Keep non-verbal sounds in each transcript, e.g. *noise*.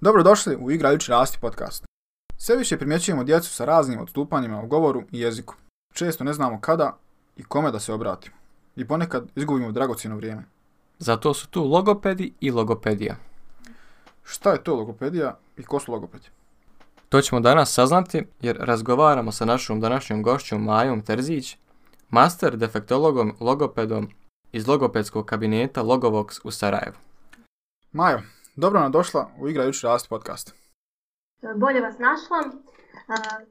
Dobrodošli u Igrajući rasti podcast. Sve više primjećujemo djecu sa raznim odstupanjima u govoru i jeziku. Često ne znamo kada i kome da se obratimo. I ponekad izgubimo dragocjeno vrijeme. Zato su tu logopedi i logopedija. Šta je to logopedija i ko su logopedi? To ćemo danas saznati jer razgovaramo sa našom današnjom gošćom Majom Terzić, master defektologom logopedom iz logopedskog kabineta Logovox u Sarajevu. Majo, dobro nam došla u Igrajući rasti podcast. Bolje vas našla.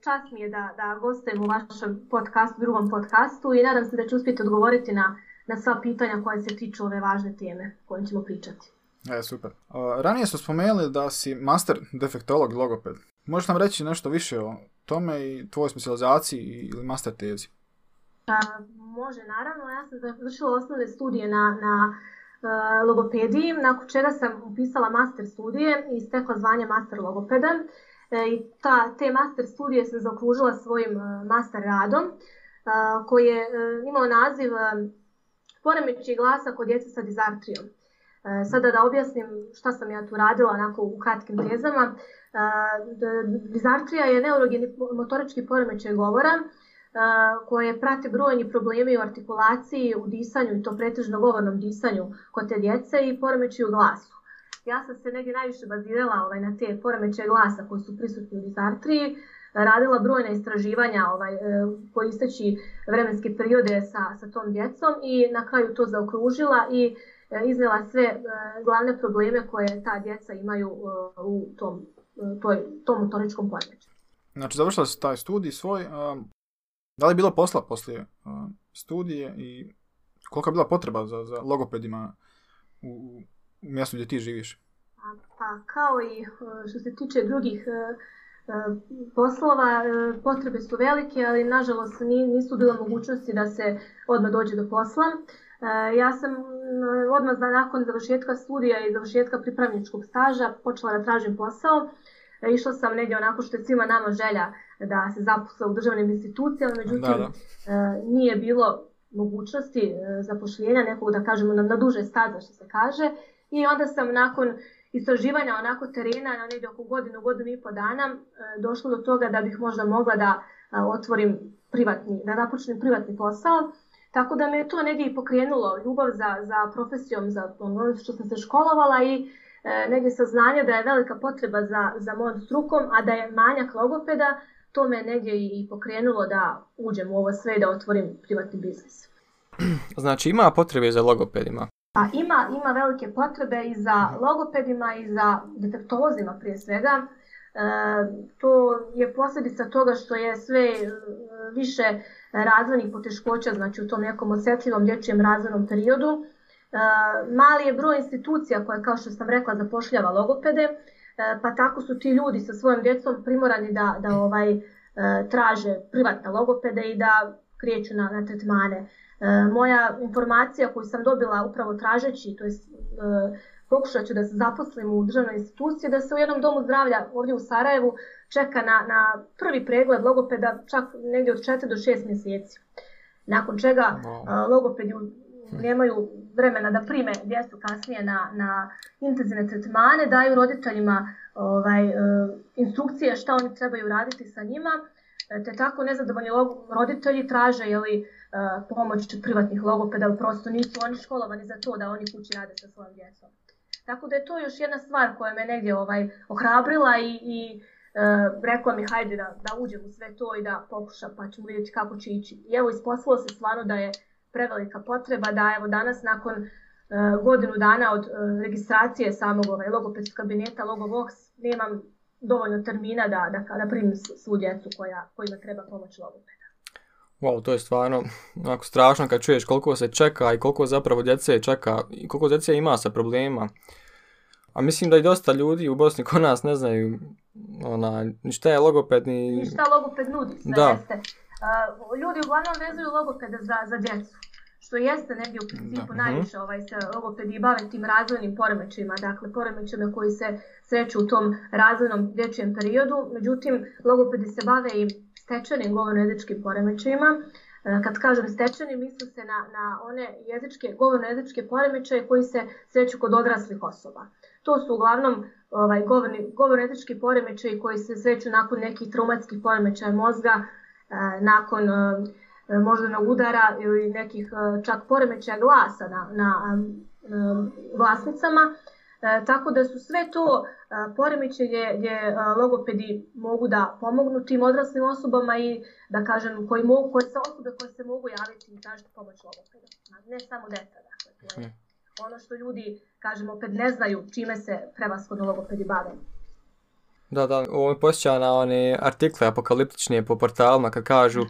Čast mi je da, da gostujem u vašem podcastu, drugom podcastu i nadam se da ću uspjeti odgovoriti na, na sva pitanja koje se tiču ove važne teme koje ćemo pričati. E, super. A, ranije su spomenuli da si master defektolog i logoped. Možeš nam reći nešto više o tome i tvojoj specializaciji ili master tezi? A, može, naravno. Ja sam završila osnovne studije na, na logopediji, nakon čega sam upisala master studije i stekla zvanje master logopeda. E, I ta, te master studije sam zaokružila svojim uh, master radom, koji je uh, imao naziv Poremeći glasa kod djece sa dizartrijom. Sada da objasnim šta sam ja tu radila onako u kratkim tezama. Dizartrija je neurogeni motorički poremećaj govora, koje prate brojni problemi u artikulaciji, u disanju i to pretežno govornom disanju kod te djece i poremećaju glasu. Ja sam se negdje najviše bazirala ovaj, na te poremećaje glasa koji su prisutni u dizartriji, radila brojna istraživanja ovaj, e, koristeći vremenske periode sa, sa tom djecom i na kraju to zaokružila i e, iznela sve e, glavne probleme koje ta djeca imaju u tom, toj, tom motoričkom poremećaju. Znači, završila si taj studij svoj. Da li je bilo posla poslije uh, studije i kolika je bila potreba za, za logopedima u, u mjestu gdje ti živiš? Pa, kao i što se tiče drugih uh, poslova, uh, potrebe su velike, ali nažalost nisu bile mogućnosti da se odmah dođe do posla. Ja sam odmah nakon završetka studija i završetka pripravničkog staža počela da tražim posao. Išla sam negdje onako što je svima nama želja da se zaposle u državnim institucijama, međutim da, da. Nije bilo mogućnosti e, zapošljenja nekog da kažemo na, na duže staze što se kaže i onda sam nakon istraživanja onako terena na negdje oko godinu, godinu i po dana e, došla do toga da bih možda mogla da otvorim privatni, da napočnem privatni posao. Tako da me to negdje i pokrenulo, ljubav za, za profesijom, za ono što sam se školovala i e, negdje saznanje da je velika potreba za, za mojom strukom, a da je manjak logopeda, to me negdje i pokrenulo da uđem u ovo sve i da otvorim privatni biznis. *clears throat* Znači ima potrebe za logopedima? Pa ima, ima velike potrebe i za logopedima i za defektolozima prije svega. E, to je posljedica toga što je sve e, više razvojnih poteškoća, znači u tom nekom osjetljivom dječjem razvojnom periodu. E, mali je broj institucija koja, kao što sam rekla, zapošljava logopede, pa tako su ti ljudi sa svojom djecom primorani da, da ovaj e, traže privatne logopede i da krijeću na, na tretmane. E, moja informacija koju sam dobila upravo tražeći, to je pokušat ću da se zaposlim u državnoj instituciji, da se u jednom domu zdravlja ovdje u Sarajevu čeka na, na prvi pregled logopeda čak negdje od 4 do 6 mjeseci. Nakon čega wow. logopedi nemaju vremena da prime djecu kasnije na, na intenzivne tretmane, daju roditeljima ovaj, e, instrukcije šta oni trebaju raditi sa njima, e, te tako nezadovoljni roditelji traže jeli, e, pomoć privatnih logopeda, prosto nisu oni školovani za to da oni kući rade sa svojom djecom. Tako da je to još jedna stvar koja me negdje ovaj, ohrabrila i, i uh, rekla mi hajde da, da uđem u sve to i da pokušam pa ćemo vidjeti kako će ići. I evo isposlalo se stvarno da je prevelika potreba da evo danas nakon uh, godinu dana od uh, registracije samog ovaj, logopedskog kabineta Logovox nemam dovoljno termina da, da, da primim svu djecu koja, kojima treba pomoć logopeda. Wow, to je stvarno onako strašno kad čuješ koliko se čeka i koliko zapravo djece čeka i koliko djece ima sa problema. A mislim da i dosta ljudi u Bosni kod nas ne znaju ona, šta je logoped ni... Ni šta logoped nudi, sve da. jeste. Uh, ljudi uglavnom vezuju logopeda za, za djecu što jeste negdje u principu da. najviše ovaj, se logopedi bave tim razvojnim poremećima, dakle poremećima koji se sreću u tom razvojnom dječjem periodu. Međutim, logopedi se bave i stečenim govorno-jezičkim poremećajima. E, kad kažem stečeni, misli se na, na one jezičke, govorno-jezičke poremećaje koji se sreću kod odraslih osoba. To su uglavnom ovaj, govorni, govornetički poremećaji koji se sreću nakon nekih traumatskih poremećaja mozga, nakon moždanog udara ili nekih čak poremećaja glasa na, na vlasnicama. E, tako da su sve to e, poremećaje gdje e, logopedi mogu da pomognu tim odraslim osobama i da kažem koji mogu, koje se osobe koje se mogu javiti i tražiti pomoć logopeda. Ne samo deca, dakle. Je ono što ljudi, kažemo, opet ne znaju čime se prevaskodno logopedi bave. Da, da, ovo je posjeća na one artikle apokaliptične po portalima kad kažu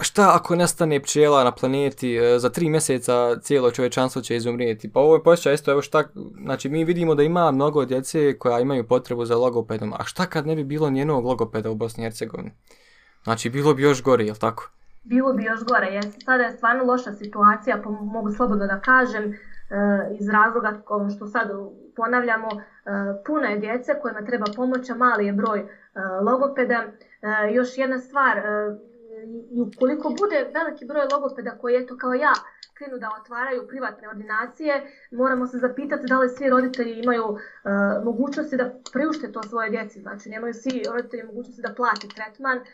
šta ako nestane pčela na planeti, e, za tri mjeseca cijelo čovječanstvo će izumrijeti. Pa ovo je posjeća isto, evo šta, znači mi vidimo da ima mnogo djece koja imaju potrebu za logopedom, a šta kad ne bi bilo njenog logopeda u Bosni i Hercegovini? Znači bilo bi još gore, jel tako? Bilo bi još gore, jer sada je stvarno loša situacija, pa mogu slobodno da kažem, e, iz razloga što sad ponavljamo, e, puno je djece kojima treba pomoć, a mali je broj logopeda. Još jedna stvar, i ukoliko bude veliki broj logopeda koji eto kao ja krenu da otvaraju privatne ordinacije, moramo se zapitati da li svi roditelji imaju uh, mogućnosti da priušte to svoje djeci. Znači, nemaju svi roditelji mogućnosti da plati tretman, uh,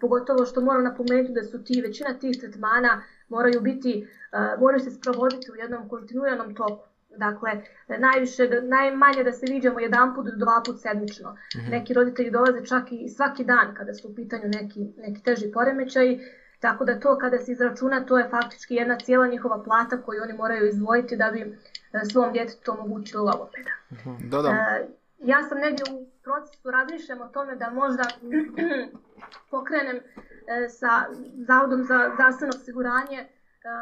pogotovo što moram napomenuti da su ti, većina tih tretmana moraju biti, uh, moraju se sprovoditi u jednom kontinuiranom toku. Dakle, najviše, najmanje da se viđamo jedan put do dva put sedmično. Mm -hmm. Neki roditelji dolaze čak i svaki dan kada su u pitanju neki, neki teži poremećaj. Tako da to kada se izračuna, to je faktički jedna cijela njihova plata koju oni moraju izdvojiti da bi e, svom djetetu omogućili logopeda. Mm -hmm. Da, da. E, ja sam negdje u procesu razmišljam o tome da možda *clears throat* pokrenem e, sa Zavodom za zdravstveno osiguranje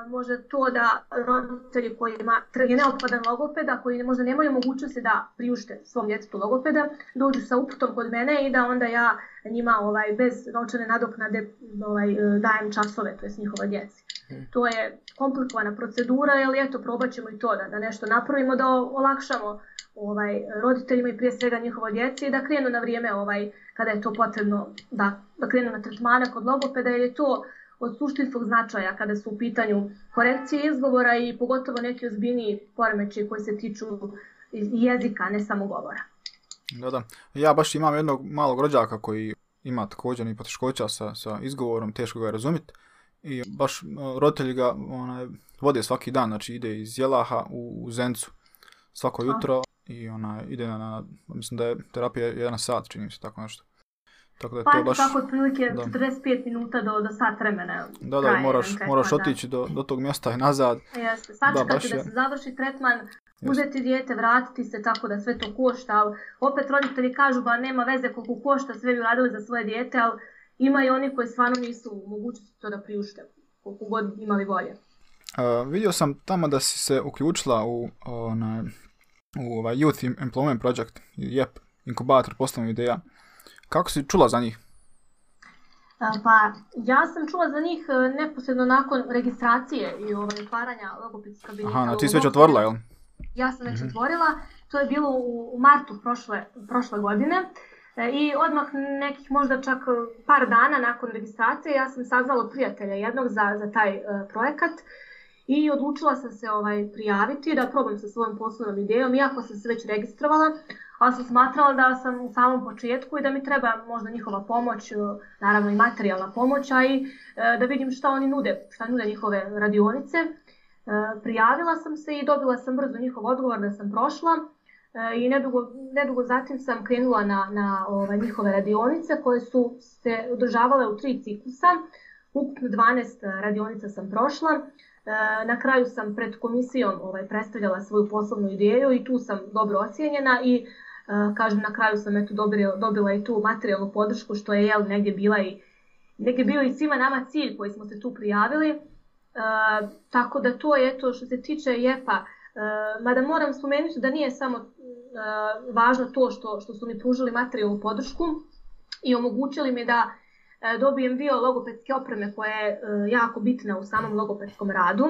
može to da roditelji koji ima je neophodan logopeda, koji možda nemaju mogućnosti da priušte svom djetetu logopeda, dođu sa uputom kod mene i da onda ja njima ovaj, bez novčane nadoknade ovaj, e, dajem časove, to je njihova djeci. Hmm. To je komplikovana procedura, ali eto, probat ćemo i to da, da nešto napravimo, da olakšamo ovaj, roditeljima i prije svega njihovo djeci i da krenu na vrijeme ovaj, kada je to potrebno da, da krenu na tretmane kod logopeda, jer je to od suštinskog značaja kada su u pitanju korekcije izgovora i pogotovo neki ozbiljniji poremeći koji se tiču jezika, ne samo govora. Da, da. Ja baš imam jednog malog rođaka koji ima također ni poteškoća sa, sa izgovorom, teško ga je razumjeti. I baš roditelji ga onaj, vode svaki dan, znači ide iz Jelaha u, u Zencu svako jutro i ona ide na, mislim da je terapija jedan sat, čini se tako nešto. Tako da je pa to baš... tako otprilike da. 45 minuta do, do sat vremena. Da, da, moraš, tretman, moraš otići do, do tog mjesta i nazad. Jeste, sačekati da, da se završi tretman, uzeti dijete, vratiti se tako da sve to košta, ali opet roditelji kažu ba nema veze koliko košta, sve bi uradili za svoje dijete, ali ima i oni koji stvarno nisu mogućnosti to da priušte, koliko god imali volje. Uh, vidio sam tamo da si se uključila u, onaj, u ovaj Youth Employment Project, JEP, inkubator poslovnih ideja. Kako si čula za njih? Pa, ja sam čula za njih e, neposredno nakon registracije i ovaj, otvaranja logopedskog kabineta. Aha, no, ti si već otvorila, jel? Ja sam već mm -hmm. otvorila. To je bilo u, martu prošle, prošle godine. E, I odmah nekih možda čak par dana nakon registracije ja sam saznala od prijatelja jednog za, za taj uh, projekat i odlučila sam se ovaj prijaviti da probam sa svojom poslovnom idejom, iako sam se već registrovala, ali sam smatrala da sam u samom početku i da mi treba možda njihova pomoć, e, naravno i materijalna pomoć, a i e, da vidim šta oni nude, šta nude njihove radionice. E, prijavila sam se i dobila sam brzo njihov odgovor da sam prošla i nedugo, nedugo zatim sam krenula na, na ove, njihove radionice koje su se održavale u tri ciklusa. Ukupno 12 radionica sam prošla. Na kraju sam pred komisijom ovaj, predstavljala svoju poslovnu ideju i tu sam dobro ocijenjena i kažem, na kraju sam eto dobila, dobila i tu materijalnu podršku, što je jel, negdje bila i negdje bio i svima nama cilj koji smo se tu prijavili. Tako da to je to što se tiče JEPA. Mada moram spomenuti da nije samo važno to što, što su mi pružili materijalnu podršku i omogućili mi da dobijem dio logopedske opreme koja je jako bitna u samom logopedskom radu.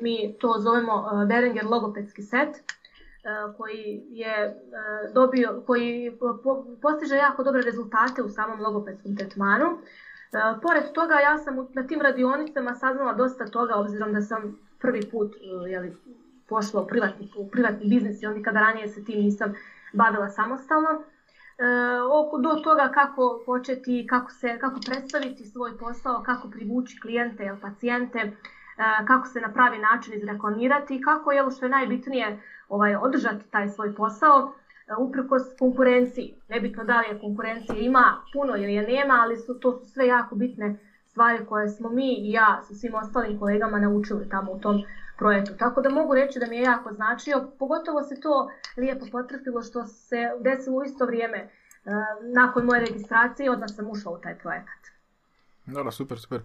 Mi to zovemo Berenger logopedski set. E, koji je e, dobio, koji postiže jako dobre rezultate u samom logopedskom tretmanu. E, pored toga, ja sam na tim radionicama saznala dosta toga, obzirom da sam prvi put jeli, pošla u privatni, u privatni biznis i nikada ranije se tim nisam bavila samostalno. E, do toga kako početi, kako, se, kako predstaviti svoj posao, kako privući klijente pacijente, e, kako se na pravi način izreklamirati kako je što je najbitnije ovaj, održati taj svoj posao e, uprkos konkurenciji. Nebitno da li je konkurencija ima puno ili je nema, ali su, to su sve jako bitne stvari koje smo mi i ja sa svim ostalim kolegama naučili tamo u tom projektu. Tako da mogu reći da mi je jako značio, pogotovo se to lijepo potrefilo što se desilo u isto vrijeme. E, nakon moje registracije odmah sam ušla u taj projekat. Dobro, super, super.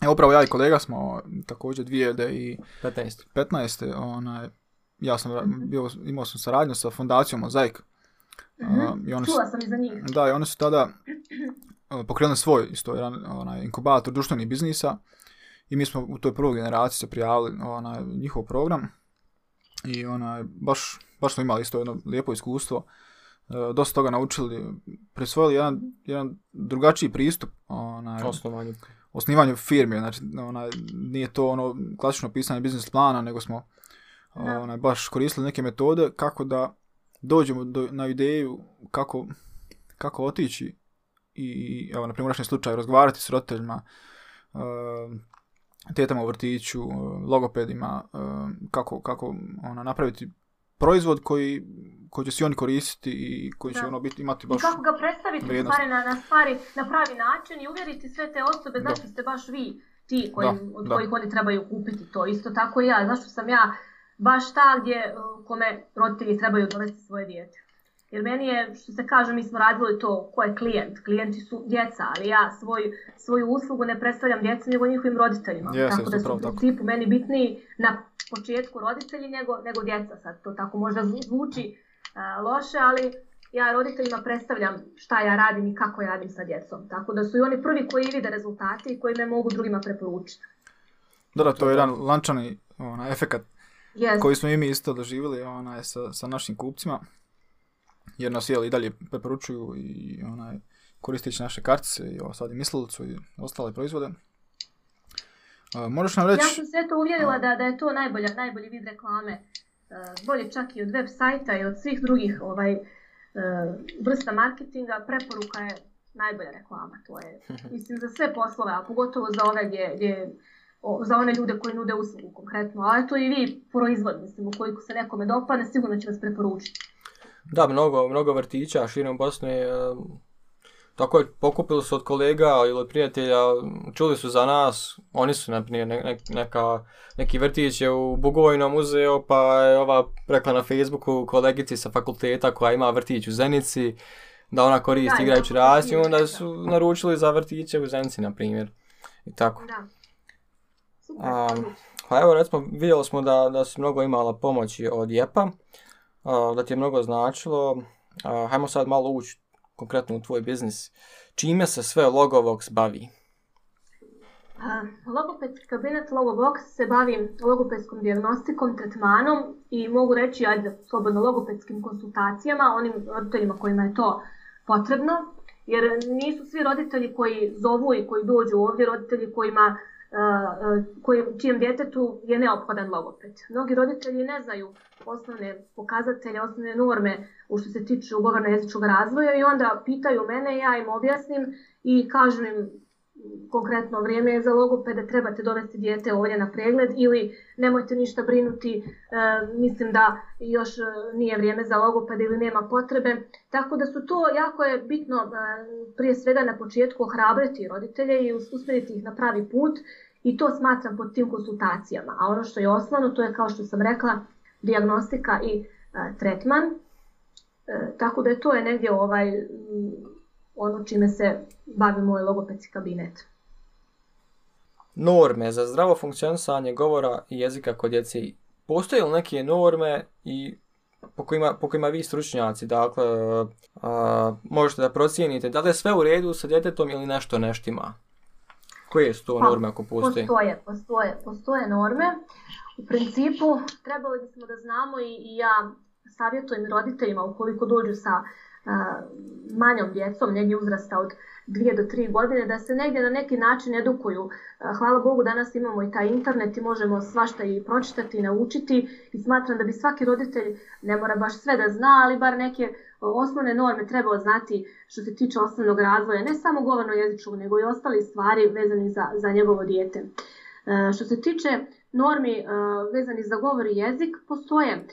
Evo upravo ja i kolega smo također 2015. 15. 15. Onaj, ja sam bio, imao sam saradnju sa fondacijom Mozaik. Mm-hmm. I oni Čula sam i za njih. Da, i oni su tada *clears throat* pokrenuli svoj isto jedan onaj, inkubator društvenih biznisa i mi smo u toj prvoj generaciji se prijavili onaj, njihov program i onaj, baš, baš smo imali isto jedno lijepo iskustvo. E, dosta toga naučili, presvojili jedan, jedan drugačiji pristup onaj, osnivanju. osnivanju firme. Znači, onaj, nije to ono klasično pisanje biznis plana, nego smo onaj, baš koristili neke metode kako da dođemo do, na ideju kako, kako otići i evo na primjer u slučaju razgovarati s roditeljima, uh, tetama u vrtiću, uh, logopedima, uh, kako, kako ona, napraviti proizvod koji, koji će svi oni koristiti i koji će ono biti imati baš I kako ga predstaviti stvari na, na stvari na pravi način i uvjeriti sve te osobe zašto ste baš vi ti koji, da, od da. kojih oni trebaju kupiti to. Isto tako i ja, zašto sam ja baš ta gdje kome roditelji trebaju dovesti svoje dijete. Jer meni je, što se kaže, mi smo radili to ko je klijent. Klijenti su djeca, ali ja svoj, svoju uslugu ne predstavljam djeci nego njihovim roditeljima. Yes, tako da su u principu meni bitniji na početku roditelji nego, nego djeca. Sad to tako možda zvuči uh, loše, ali ja roditeljima predstavljam šta ja radim i kako ja radim sa djecom. Tako da su i oni prvi koji vide rezultati i koji me mogu drugima preporučiti. Da, da, to je jedan lančani ona, efekat yes. koji smo i mi isto doživjeli ona, sa, sa našim kupcima jer nas jeli i dalje preporučuju i onaj, koristeći naše kartice i ovo sad i mislilicu i ostale proizvode. Uh, možeš nam reći... Ja sam sve to uvjerila da, da je to najbolja, najbolji vid reklame. Uh, bolje čak i od web sajta i od svih drugih ovaj, uh, vrsta marketinga. Preporuka je najbolja reklama. To je, *laughs* mislim, za sve poslove, a pogotovo za ove gdje, gdje o, za one ljude koji nude uslugu konkretno. Ali to i vi proizvod, mislim, ukoliko se nekome dopadne, sigurno će vas preporučiti. Da, mnogo, mnogo vrtića širom Bosne. Tako je, pokupili su od kolega ili od prijatelja, čuli su za nas, oni su naprimjer ne, neka, neki vrtić je u Bugovojnom uzeo, pa je ova rekla na Facebooku kolegici sa fakulteta koja ima vrtić u Zenici, da ona koristi da, igrajući rast i onda su naručili za vrtiće u Zenici, na primjer. I tako. Da. Um, pa evo, recimo, vidjeli smo da, da si mnogo imala pomoći od JEPA da ti je mnogo značilo. Hajmo sad malo ući konkretno u tvoj biznis. Čime se sve Logovox bavi? Logopedski kabinet Logovox se bavi logopedskom diagnostikom, tretmanom i mogu reći, ajde, slobodno logopedskim konsultacijama, onim roditeljima kojima je to potrebno, jer nisu svi roditelji koji zovu i koji dođu ovdje, roditelji kojima koji, čijem djetetu je neophodan logoped. Mnogi roditelji ne znaju osnovne pokazatelje, osnovne norme u što se tiče ugovorno jezičnog razvoja i onda pitaju mene, ja im objasnim i kažem im konkretno vrijeme je za logopede, trebate dovesti dijete ovdje na pregled ili nemojte ništa brinuti, e, mislim da još e, nije vrijeme za logopede ili nema potrebe. Tako da su to jako je bitno e, prije svega na početku ohrabriti roditelje i usmjeriti ih na pravi put i to smatram pod tim konsultacijama. A ono što je osnovno, to je kao što sam rekla, diagnostika i tretman. Tako da je to je negdje ovaj, ono čime se bavi moj logopedski kabinet. Norme za zdravo funkcionisanje govora i jezika kod djece. Postoje li neke norme i po kojima, po kojima vi stručnjaci, dakle, a, možete da procijenite da li je sve u redu sa djetetom ili nešto neštima? Koje su to pa, norme ako postoje? Postoje, postoje, postoje norme. U principu trebali bismo da znamo i, i ja savjetujem roditeljima ukoliko dođu sa manjom djecom, negdje uzrasta od dvije do tri godine, da se negdje na neki način edukuju. Hvala Bogu, danas imamo i taj internet i možemo svašta i pročitati i naučiti i smatram da bi svaki roditelj, ne mora baš sve da zna, ali bar neke osnovne norme trebao znati što se tiče osnovnog razvoja, ne samo govorno jezičnog, nego i ostali stvari vezani za, za njegovo dijete. Što se tiče normi vezani za govor i jezik, postoje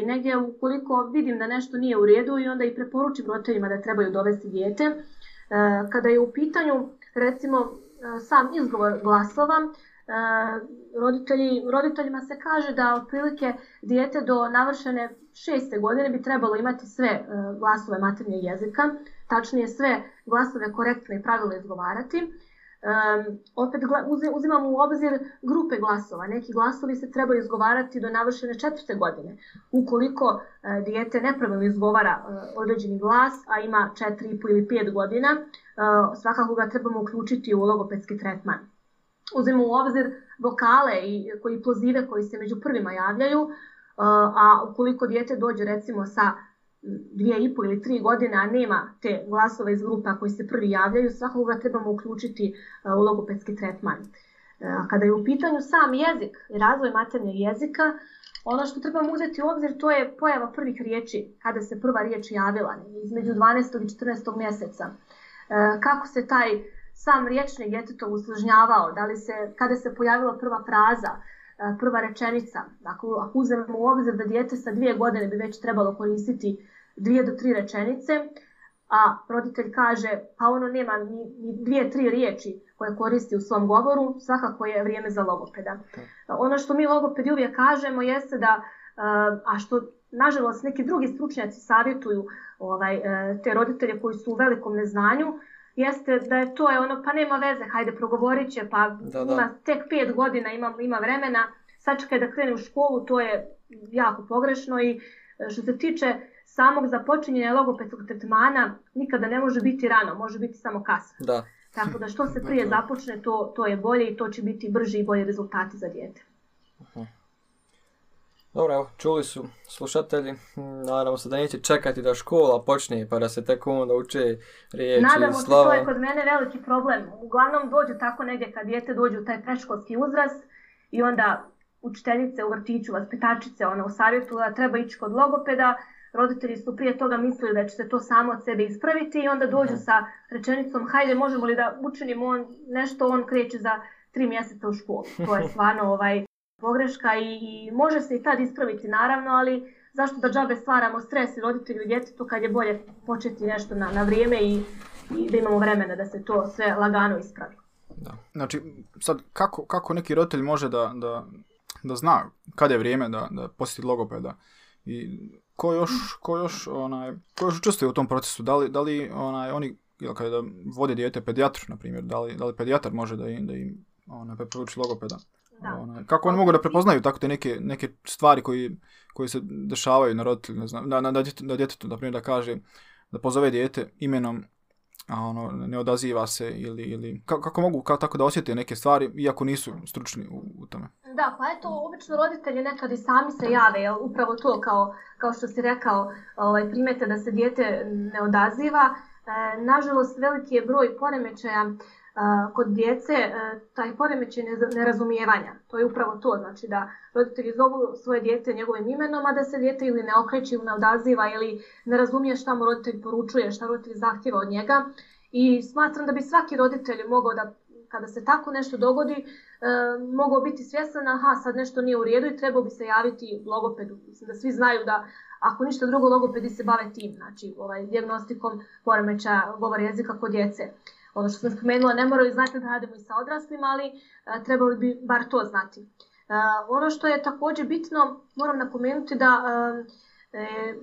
i negdje ukoliko vidim da nešto nije u redu i onda i preporučim roditeljima da trebaju dovesti dijete, E, kada je u pitanju recimo e, sam izgovor glasova, e, roditelji, roditeljima se kaže da otprilike dijete do navršene šeste godine bi trebalo imati sve glasove maternjeg jezika, tačnije sve glasove korektno i pravilno izgovarati. Um, opet uzimamo u obzir grupe glasova. Neki glasovi se trebaju izgovarati do navršene četvrte godine. Ukoliko uh, dijete nepravilno izgovara uh, određeni glas, a ima 4,5 ili 5 godina, uh, svakako ga trebamo uključiti u logopedski tretman. Uzimamo u obzir vokale i koji pozive koji se među prvima javljaju, a ukoliko dijete dođe recimo sa dvije i pol ili tri godine, a nema te glasove iz grupa koji se prvi javljaju, svakoga trebamo uključiti e, u logopedski tretman. E, kada je u pitanju sam jezik i razvoj maternjeg jezika, ono što trebamo uzeti u obzir to je pojava prvih riječi, kada se prva riječ javila, između 12. i 14. mjeseca. E, kako se taj sam riječnik djetetov usložnjavao, da li se, kada se pojavila prva fraza, prva rečenica. Ako, ako uzmemo u obzir da dijete sa dvije godine bi već trebalo koristiti dvije do tri rečenice, a roditelj kaže pa ono nema ni, ni dvije, tri riječi koje koristi u svom govoru, svakako je vrijeme za logopeda. Ono što mi logopedi uvijek kažemo jeste da, a što nažalost neki drugi stručnjaci savjetuju ovaj, e, te roditelje koji su u velikom neznanju, jeste da je to je ono, pa nema veze, hajde progovorit će, pa da, da. ima tek pet godina, ima, ima vremena, sačekaj da krene u školu, to je jako pogrešno i e, što se tiče samog započinjenja logopedskog tretmana nikada ne može biti rano, može biti samo kasno. Da. Tako da što se *laughs* prije započne, to, to je bolje i to će biti brži i bolji rezultati za dijete. Dobro, evo, čuli su slušatelji. Naravno se da neće čekati da škola počne pa da se tek onda uče riječi Nadamo se, to je kod mene veliki problem. Uglavnom dođu tako negdje kad dijete dođe u taj preškolski uzrast i onda učiteljice u vrtiću, vaspitačice, ona u savjetu da treba ići kod logopeda, roditelji su prije toga mislili da će se to samo od sebe ispraviti i onda dođu sa rečenicom hajde možemo li da učinimo on, nešto, on kreće za tri mjeseca u školu. To je *laughs* stvarno ovaj, pogreška i, i može se i tad ispraviti naravno, ali zašto da džabe stvaramo stres i roditelju i djetetu kad je bolje početi nešto na, na vrijeme i, i da imamo vremena da se to sve lagano ispravi. Da. Znači, sad kako, kako neki roditelj može da, da, da zna kada je vrijeme da, da posjeti logopeda i ko još, ko još, onaj, ko još učestvuje u tom procesu? Da li, da li onaj, oni, jel kada vode dijete pedijatru, na primjer, da li, da li pedijatar može da im, da im onaj, preporuči logopeda? Da. Onaj, kako oni mogu da prepoznaju tako te neke, neke stvari koji, koji se dešavaju na roditelju, ne znam, na, na, na, djetetu, na djetetu, na primjer, da kaže, da pozove dijete imenom, a ono, ne odaziva se ili, ili kako, kako mogu kao tako da osjete neke stvari, iako nisu stručni u, u tome? Da, pa eto, obično roditelji nekad i sami se jave, jel, upravo to kao, kao što si rekao, ovaj, primete da se dijete ne odaziva. E, nažalost, veliki je broj poremećaja kod djece, e, taj poremećaj nerazumijevanja. To je upravo to, znači da roditelji zovu svoje dijete njegovim imenom, a da se dijete ili ne okreće ili ne odaziva ili ne razumije šta mu roditelj poručuje, šta roditelj zahtjeva od njega. I smatram da bi svaki roditelj mogao da kada se tako nešto dogodi, e, mogao biti svjestan, aha, sad nešto nije u redu i trebao bi se javiti logopedu. Mislim da svi znaju da ako ništa drugo, logopedi se bave tim, znači ovaj, diagnostikom poremeća govora jezika kod djece. Ono što sam spomenula, ne moraju znati da radimo i sa odraslima, ali e, trebali bi bar to znati. E, ono što je također bitno, moram napomenuti da e, e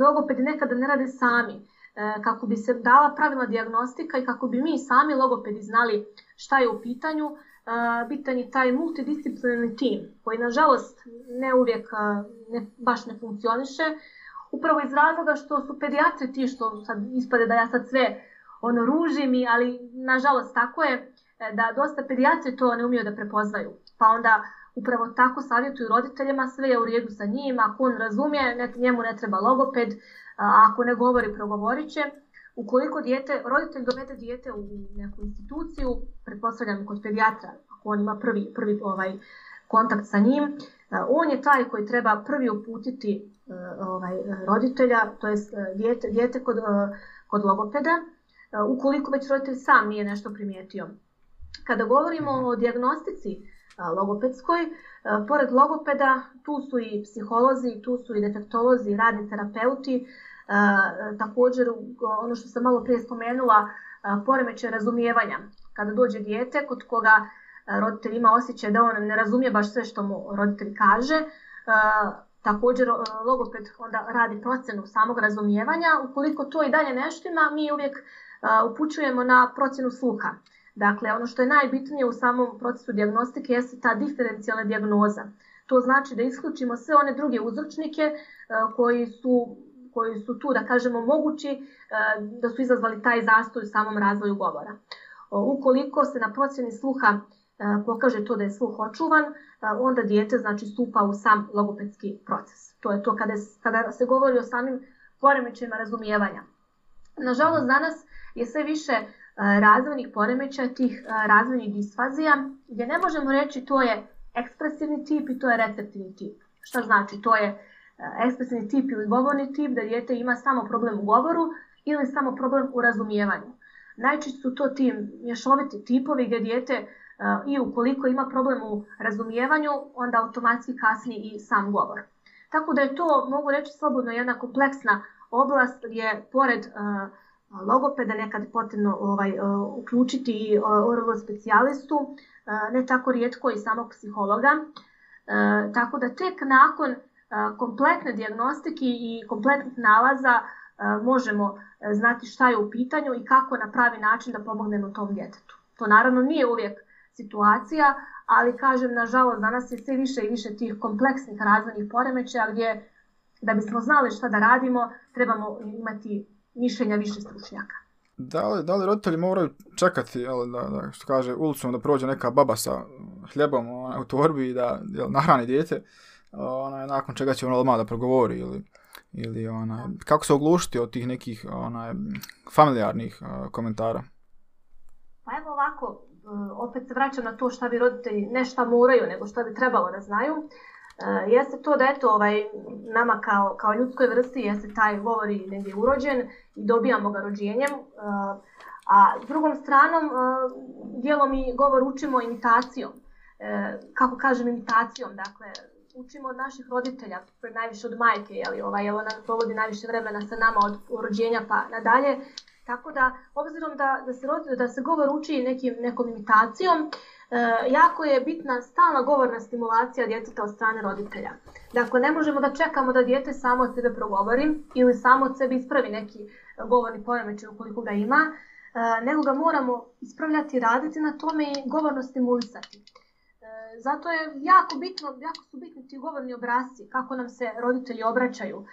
logopedi nekada ne rade sami. Kako bi se dala pravilna diagnostika i kako bi mi sami logopedi znali šta je u pitanju, bitan je taj multidisciplinarni tim koji nažalost ne uvijek ne, baš ne funkcioniše, upravo iz razloga što su pedijatri ti što sad ispade da ja sad sve ono ružim, i, ali nažalost tako je e, da dosta pedijatri to ne umiju da prepoznaju. Pa onda upravo tako savjetuju roditeljima, sve je u redu sa njim, ako on razumije, ne, njemu ne treba logoped, a ako ne govori, progovorit će. Ukoliko dijete, roditelj dovede dijete u neku instituciju, pretpostavljam kod pedijatra, ako on ima prvi, prvi ovaj, kontakt sa njim, on je taj koji treba prvi uputiti ovaj, roditelja, to je dijete, dijete kod, kod logopeda, ukoliko već roditelj sam nije nešto primijetio. Kada govorimo o diagnostici logopedskoj, pored logopeda tu su i psiholozi, tu su i defektolozi, radni terapeuti, također ono što sam malo prije spomenula, poremeće razumijevanja. Kada dođe dijete kod koga roditelj ima osjećaj da on ne razumije baš sve što mu roditelj kaže, također logoped onda radi procenu samog razumijevanja. Ukoliko to i dalje nešto ima, mi uvijek upućujemo na procjenu sluha. Dakle, ono što je najbitnije u samom procesu diagnostike jeste ta diferencijalna dijagnoza. To znači da isključimo sve one druge uzročnike koji su koji su tu, da kažemo, mogući da su izazvali taj zastoj u samom razvoju govora. Ukoliko se na procjeni sluha pokaže to da je sluh očuvan, onda dijete znači stupa u sam logopedski proces. To je to kada, kada se govori o samim poremećajima razumijevanja. Nažalost, danas je sve više razvojnih poremećaja, tih razvojnih disfazija, gdje ne možemo reći to je ekspresivni tip i to je receptivni tip. Šta znači? To je ekspresivni tip ili govorni tip, da dijete ima samo problem u govoru ili samo problem u razumijevanju. Najčešće su to ti mješoviti tipovi gdje dijete i ukoliko ima problem u razumijevanju, onda automatski kasni i sam govor. Tako da je to, mogu reći slobodno, jedna kompleksna oblast gdje pored uh, logopeda nekad potrebno ovaj, uh, uključiti i oralo specijalistu, uh, ne tako rijetko i samog psihologa. Tako da tek nakon kompletne diagnostike i kompletnih nalaza možemo znati šta je u pitanju i kako na pravi način da pomognemo tom djetetu. To naravno nije uvijek situacija, ali kažem, nažalost, danas je sve više i više tih kompleksnih razvojnih poremećaja gdje da bismo znali šta da radimo, trebamo imati mišljenja više stručnjaka. Da li, da li roditelji moraju čekati, jel, da, da, što kaže, ulicom da prođe neka baba sa hljebom ona, u torbi i da jel, nahrani dijete, ona, nakon čega će ona odmah da progovori ili, ili ona, kako se oglušiti od tih nekih ona, familijarnih a, komentara? Pa evo ovako, opet se vraćam na to šta bi roditelji ne šta moraju, nego šta bi trebalo da znaju. Uh, jeste to da eto ovaj, nama kao, kao ljudskoj vrsti jeste taj govor i negdje urođen i dobijamo ga rođenjem. Uh, a s drugom stranom, uh, dijelom i govor učimo imitacijom. Kako kažem imitacijom, dakle, učimo od naših roditelja, najviše od majke, jeli, ovaj, ona provodi najviše vremena sa nama od rođenja pa nadalje. Tako da, obzirom da, da, se, da se govor uči nekim, nekom imitacijom, e, jako je bitna stalna govorna stimulacija djeteta od strane roditelja. Dakle, ne možemo da čekamo da djete samo od sebe progovori ili samo od sebe ispravi neki govorni poremećaj ukoliko ga ima, e, nego ga moramo ispravljati, raditi na tome i govorno stimulisati. E, zato je jako bitno, jako su bitni ti govorni obrazci, kako nam se roditelji obraćaju.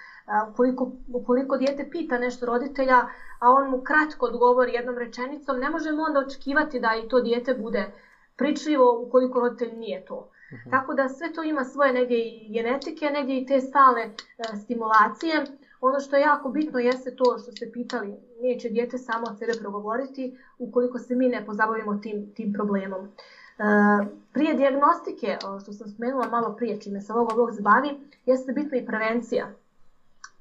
Ukoliko, ukoliko dijete pita nešto roditelja, a on mu kratko odgovori jednom rečenicom, ne možemo onda očekivati da i to dijete bude pričljivo ukoliko roditelj nije to. Uh mhm. -huh. Tako da sve to ima svoje negdje i genetike, negdje i te stalne e, stimulacije. Ono što je jako bitno jeste to što ste pitali, neće dijete samo od sebe progovoriti ukoliko se mi ne pozabavimo tim, tim problemom. E, prije diagnostike, što sam spomenula malo prije, čime se ovog oblog zbavi, jeste bitna i prevencija.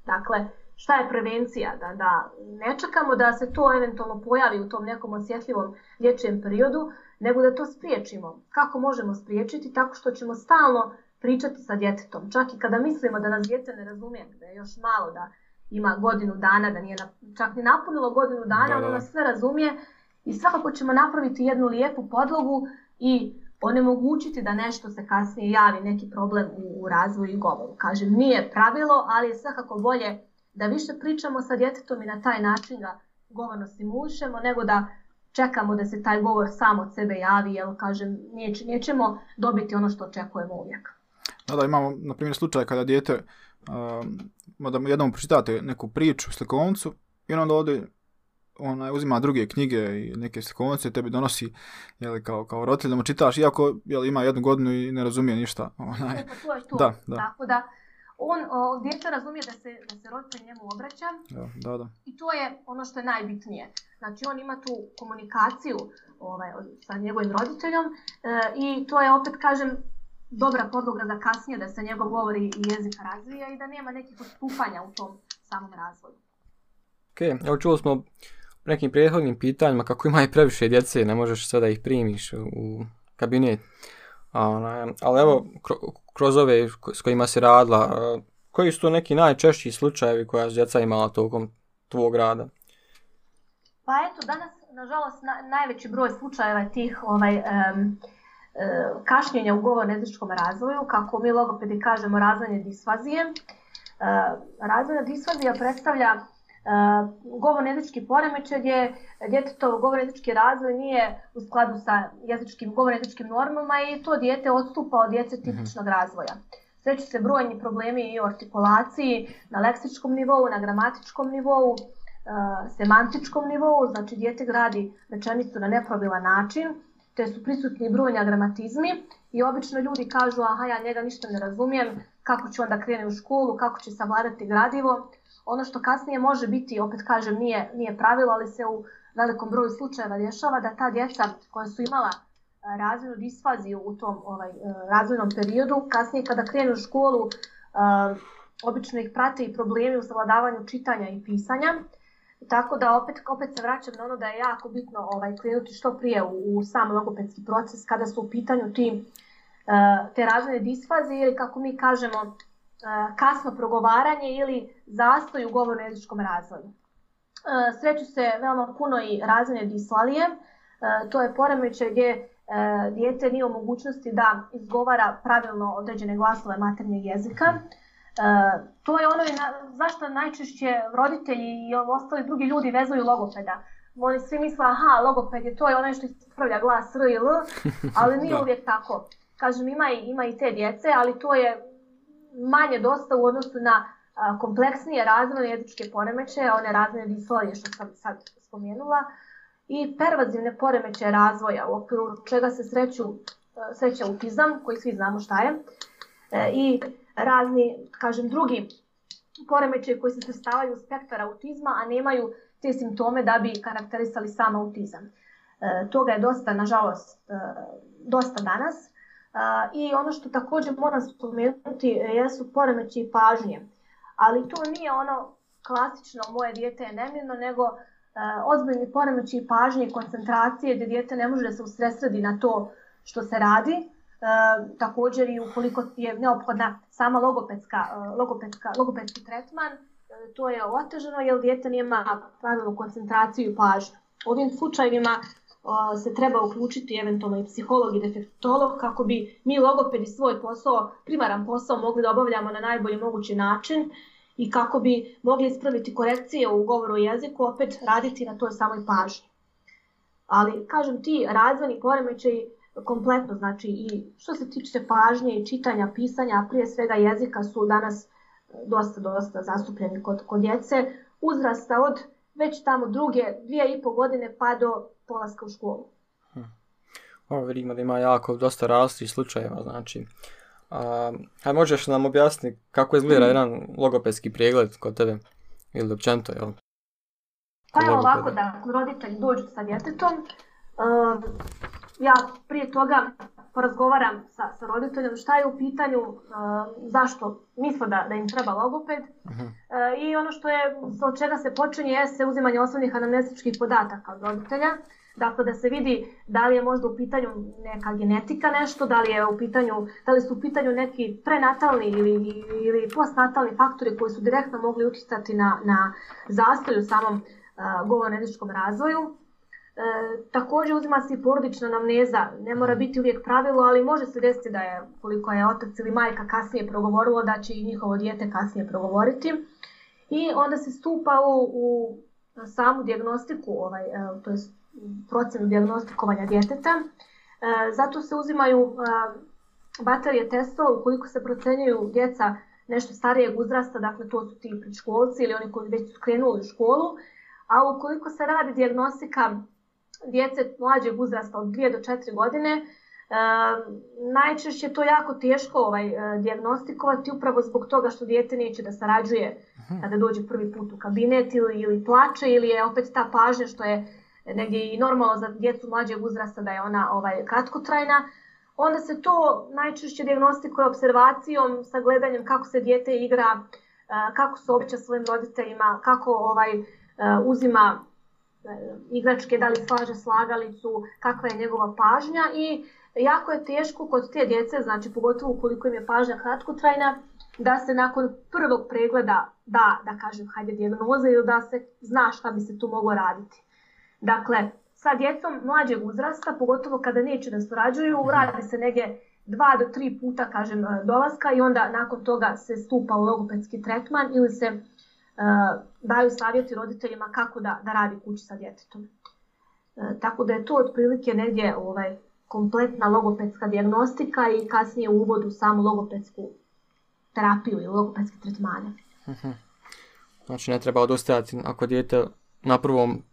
Dakle, šta je prevencija? Da, da ne čekamo da se to eventualno pojavi u tom nekom osjetljivom dječjem periodu, nego da to spriječimo. Kako možemo spriječiti? Tako što ćemo stalno pričati sa djetetom. Čak i kada mislimo da nas djete ne razumije, da je još malo da ima godinu dana, da nije čak ni napunilo godinu dana, ono nas sve razumije i svakako ćemo napraviti jednu lijepu podlogu i onemogućiti da nešto se kasnije javi, neki problem u, u razvoju i govoru. Kažem, nije pravilo, ali je svakako bolje da više pričamo sa djetetom i na taj način ga govorno stimulišemo, nego da čekamo da se taj govor sam od sebe javi, jer kažem, neće, nećemo dobiti ono što očekujemo uvijek. Da, da, imamo, na primjer, slučaj kada djete, um, da jednom pročitate neku priču, slikovnicu, i onda ode onaj, uzima druge knjige i neke slikovnice, tebi donosi jeli, kao, kao roditelj da mu čitaš, iako jeli, ima jednu godinu i ne razumije ništa. Onaj. E, pa to je to. Da, da. Tako da, on, o, djete razumije da se, da se roditelj njemu obraća Da, da, da. i to je ono što je najbitnije. Znači, on ima tu komunikaciju ovaj, sa njegovim roditeljom e, i to je, opet kažem, dobra podloga za kasnije da se njegov govor i jezik razvija i da nema nekih odstupanja u tom samom razvoju. Ok, evo čuli smo u nekim prethodnim pitanjima kako ima i previše djece, ne možeš sve da ih primiš u- kabinet. A, ali evo, kroz ove s kojima si radila, koji su to neki najčešći slučajevi koja su djeca imala tokom tvog rada? Pa eto, danas, nažalost, na, najveći broj slučajeva je tih ovaj, e, kašnjenja u govorno-jezičkom razvoju, kako mi logopedi kažemo razvojne disfazije. E, razvojna disfazija predstavlja govorno-jezički poremećaj gdje djetetov govorno-jezički razvoj nije u skladu sa jezičkim, govorno-jezičkim normama i to dijete odstupa od djece tipičnog razvoja. Sreću se brojni problemi i u artikulaciji, na leksičkom nivou, na gramatičkom nivou, semantičkom nivou, znači dijete gradi rečenicu na nepravilan način, te su prisutni brojni agramatizmi i obično ljudi kažu aha ja njega ništa ne razumijem, kako će onda krene u školu, kako će savladati gradivo. Ono što kasnije može biti, opet kažem, nije, nije pravilo, ali se u velikom broju slučajeva dešava da ta djeca koja su imala e, razvojnu disfaziju u tom ovaj, e, razvojnom periodu, kasnije kada krenu u školu, e, obično ih prate i problemi u savladavanju čitanja i pisanja. Tako da opet, opet se vraćam na ono da je jako bitno ovaj, krenuti što prije u, u sam logopedski proces kada su u pitanju ti, te razvojne disfazije ili kako mi kažemo kasno progovaranje ili zastoj u govorno-jezičkom razvoju. E, Sreću se veoma puno i razvojne dislalije, E, to je poremećaj gdje e, dijete nije u mogućnosti da izgovara pravilno određene glasove maternjeg jezika. E, to je ono zašto najčešće roditelji i ostali drugi ljudi vezuju logopeda. Oni svi misle, aha, logoped je to je onaj što ispravlja glas R i L, ali nije *laughs* Da. uvijek tako. Kažem, ima i, ima i te djece, ali to je manje dosta u odnosu na kompleksnije razvojne jezičke poremećaje, one razvojne disfolije što sam sad spomenula, i pervazivne poremećaje razvoja, u okviru čega se sreću, sreće autizam, koji svi znamo šta je, e, i razni, kažem, drugi poremećaji koji se svrstavaju u spektar autizma, a nemaju te simptome da bi karakterisali sam autizam. E, toga je dosta, nažalost, e, dosta danas. I ono što također moram spomenuti e, jesu poremeći pažnje. Ali to nije ono klasično moje dijete je nemirno, nego e, ozbiljni poremeći pažnje i koncentracije gdje dijete ne može da se usresredi na to što se radi. E, također i ukoliko je neophodna sama logopedska, e, logopedska, logopedski tretman, e, to je otežano jer dijete nema pravilnu koncentraciju i pažnju. U ovim slučajevima se treba uključiti eventualno i psiholog i defektolog kako bi mi logopedi svoj posao, primaran posao mogli da obavljamo na najbolji mogući način i kako bi mogli ispraviti korekcije u govoru i jeziku, opet raditi na toj samoj pažnji. Ali, kažem ti, razvojni poremećaj kompletno, znači i što se tiče pažnje i čitanja, pisanja, a prije svega jezika su danas dosta, dosta zastupljeni kod, kod djece, uzrasta od već tamo druge dvije i po godine pa do polaska u školu. Ovo vidimo da ima jako dosta različitih slučajeva, znači. A, a možeš nam objasniti kako izgleda jedan logopedski pregled kod tebe? Ili općenito, jel? Pa je ovako da roditelji dođu sa djetetom, uh, ja prije toga porazgovaram sa, sa roditeljom šta je u pitanju, uh, zašto misle da, da im treba logoped Mhm. uh, i ono što je, od čega se počinje jeste uzimanje osnovnih anamnestičkih podataka od roditelja. Dakle, da se vidi da li je možda u pitanju neka genetika nešto, da li, je u pitanju, da li su u pitanju neki prenatalni ili, ili postnatalni faktori koji su direktno mogli utjecati na, na zastoj u samom uh, govorno-jezičkom razvoju. E, također uzima se i porodična anamneza, ne mora biti uvijek pravilo, ali može se desiti da je, koliko je otac ili majka kasnije progovorilo, da će i njihovo dijete kasnije progovoriti. I onda se stupa u, u samu dijagnostiku, ovaj, e, to je procenu dijagnostikovanja djeteta. E, zato se uzimaju e, baterije testova ukoliko se procenjuju djeca nešto starijeg uzrasta, dakle to su ti predškolci ili oni koji već su krenuli u školu, a ukoliko se radi dijagnostika djece mlađeg uzrasta od 2 do 4 godine, e, najčešće to jako teško ovaj, e, dijagnostikovati upravo zbog toga što djete neće da sarađuje kada dođe prvi put u kabinet ili, ili plače ili je opet ta pažnja što je negdje i normalno za djecu mlađeg uzrasta da je ona ovaj, kratkotrajna, onda se to najčešće dijagnostikuje observacijom sa gledanjem kako se djete igra, e, kako se običa svojim roditeljima, kako ovaj uzima igračke, da li slaže slagalicu, kakva je njegova pažnja i jako je teško kod te djece, znači pogotovo ukoliko im je pažnja kratkotrajna, da se nakon prvog pregleda da, da kažem, hajde dijagnoza ili da se zna šta bi se tu moglo raditi. Dakle, sa djecom mlađeg uzrasta, pogotovo kada neće da surađuju, radi se negdje dva do tri puta, kažem, dolaska i onda nakon toga se stupa u logopedski tretman ili se daju savjeti roditeljima kako da, da radi kući sa djetetom. Uh, tako da je to otprilike negdje ovaj, kompletna logopedska dijagnostika i kasnije uvod u samu logopedsku terapiju ili logopedske tretmane. Mhm. Znači ne treba odustajati ako dijete na prvom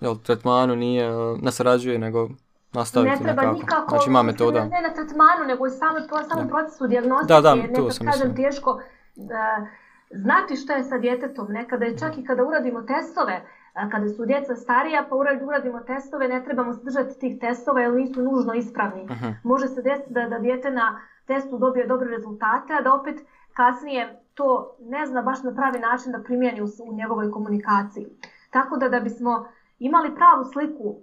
jel, tretmanu nije, ne sarađuje, nego nastaviti ne treba nekako. nikako, znači ima metoda. Ne, ne na tretmanu, nego i samo, samom Da. procesu dijagnostike. Da, da, tu sam kažem mislio. teško da, znati šta je sa djetetom. Nekada je čak i kada uradimo testove, kada su djeca starija pa urad- uradimo testove, ne trebamo se držati tih testova jer nisu nužno ispravni. Mhm. Može se desiti da, da dijete na testu dobije dobre rezultate, a da opet kasnije to ne zna baš na pravi način da primijeni u, u njegovoj komunikaciji. Tako da da bismo imali pravu sliku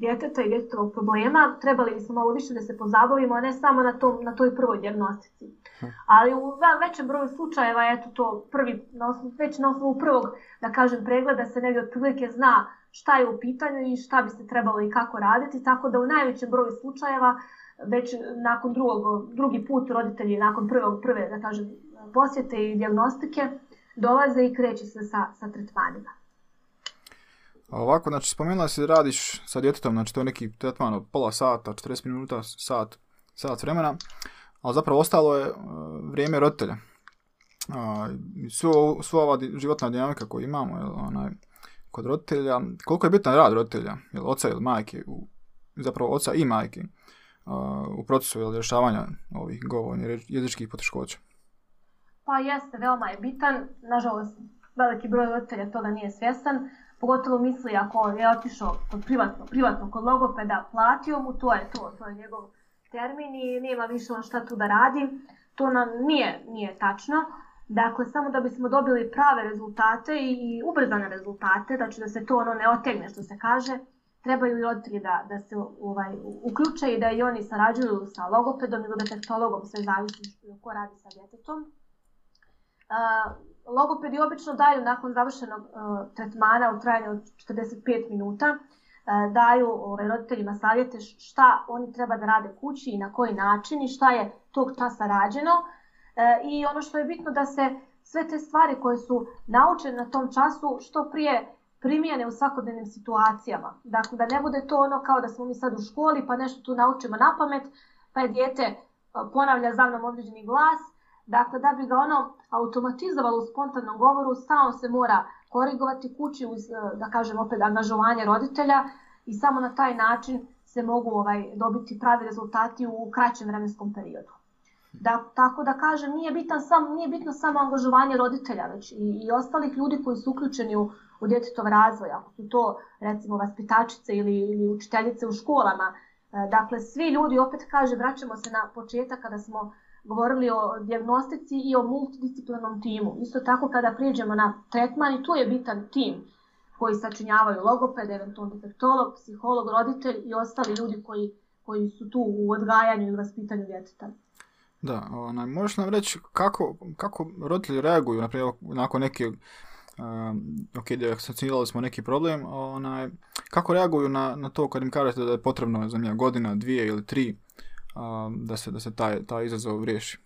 djeteta i djetetovog problema, trebali bismo malo više da se pozabavimo, a ne samo na, tom, na toj prvoj dijagnostici. Ali u ve- većem broju slučajeva, eto to prvi, na osnovu, već na osnovu prvog, da kažem, pregleda se negdje otprilike zna šta je u pitanju i šta bi se trebalo i kako raditi, tako da u najvećem broju slučajeva već nakon drugog, drugi put roditelji nakon prvog, prve, da kažem, posjete i dijagnostike dolaze i kreće se sa, sa tretmanima. A ovako, znači, spomenula si da radiš sa djetetom, znači to je neki tretman od pola sata, 40 minuta, sat, sat vremena, ali zapravo ostalo je uh, vrijeme roditelja. A, svo, sva ova životna dinamika koju imamo, jel, onaj, kod roditelja, koliko je bitan rad roditelja, jel, oca ili majke, u, zapravo oca i majke, a, u procesu jel, rješavanja ovih govornih jezičkih poteškoća. Pa jeste, veoma je bitan. Nažalost, veliki broj roditelja toga nije svjestan. Pogotovo misli ako je otišao kod privatno, privatno kod logopeda, platio mu, to je to, to je njegov termin i nema više on šta tu da radi. To nam nije, nije tačno. Dakle, samo da bismo dobili prave rezultate i, ubrzane rezultate, znači da se to ono ne otegne što se kaže, trebaju i roditelji da, da se ovaj, uključe i da i oni sarađuju sa logopedom ili defektologom, sve zavisi ko radi sa djetetom. Logopedi obično daju nakon završenog uh, tretmana u trajanju od 45 minuta, uh, daju ovaj, roditeljima savjete šta oni treba da rade kući i na koji način i šta je tog časa rađeno. Uh, I ono što je bitno da se sve te stvari koje su naučene na tom času što prije primijene u svakodnevnim situacijama. Dakle, da ne bude to ono kao da smo mi sad u školi pa nešto tu naučimo na pamet, pa je dijete ponavlja za mnom određeni glas, Dakle, da bi ga ono automatizovalo u spontanom govoru, stalno se mora korigovati kući uz, e, da kažem opet, angažovanje roditelja i samo na taj način se mogu ovaj dobiti pravi rezultati u kraćem vremenskom periodu. Da, tako da kažem, nije, bitan sam, nije bitno samo angažovanje roditelja, već i, i ostalih ljudi koji su uključeni u, u djetetov razvoj, ako su to recimo vaspitačice ili, ili učiteljice u školama. E, Dakle, svi ljudi, opet kaže, vraćamo se na početak kada smo govorili o dijagnostici i o multidisciplinarnom timu. Isto tako kada prijeđemo na tretman i tu je bitan tim koji sačinjavaju logoped, eventualno defektolog, psiholog, roditelj i ostali ljudi koji, koji su tu u odgajanju i vaspitanju djeteta. Da, onaj, možeš nam reći kako, kako roditelji reaguju, naprimjer, nakon neke, um, ok, diagnosticirali smo neki problem, onaj, kako reaguju na, na to kad im kažete da je potrebno, za mija, godina, dvije ili tri, um, da se, da se taj, taj izazov riješi?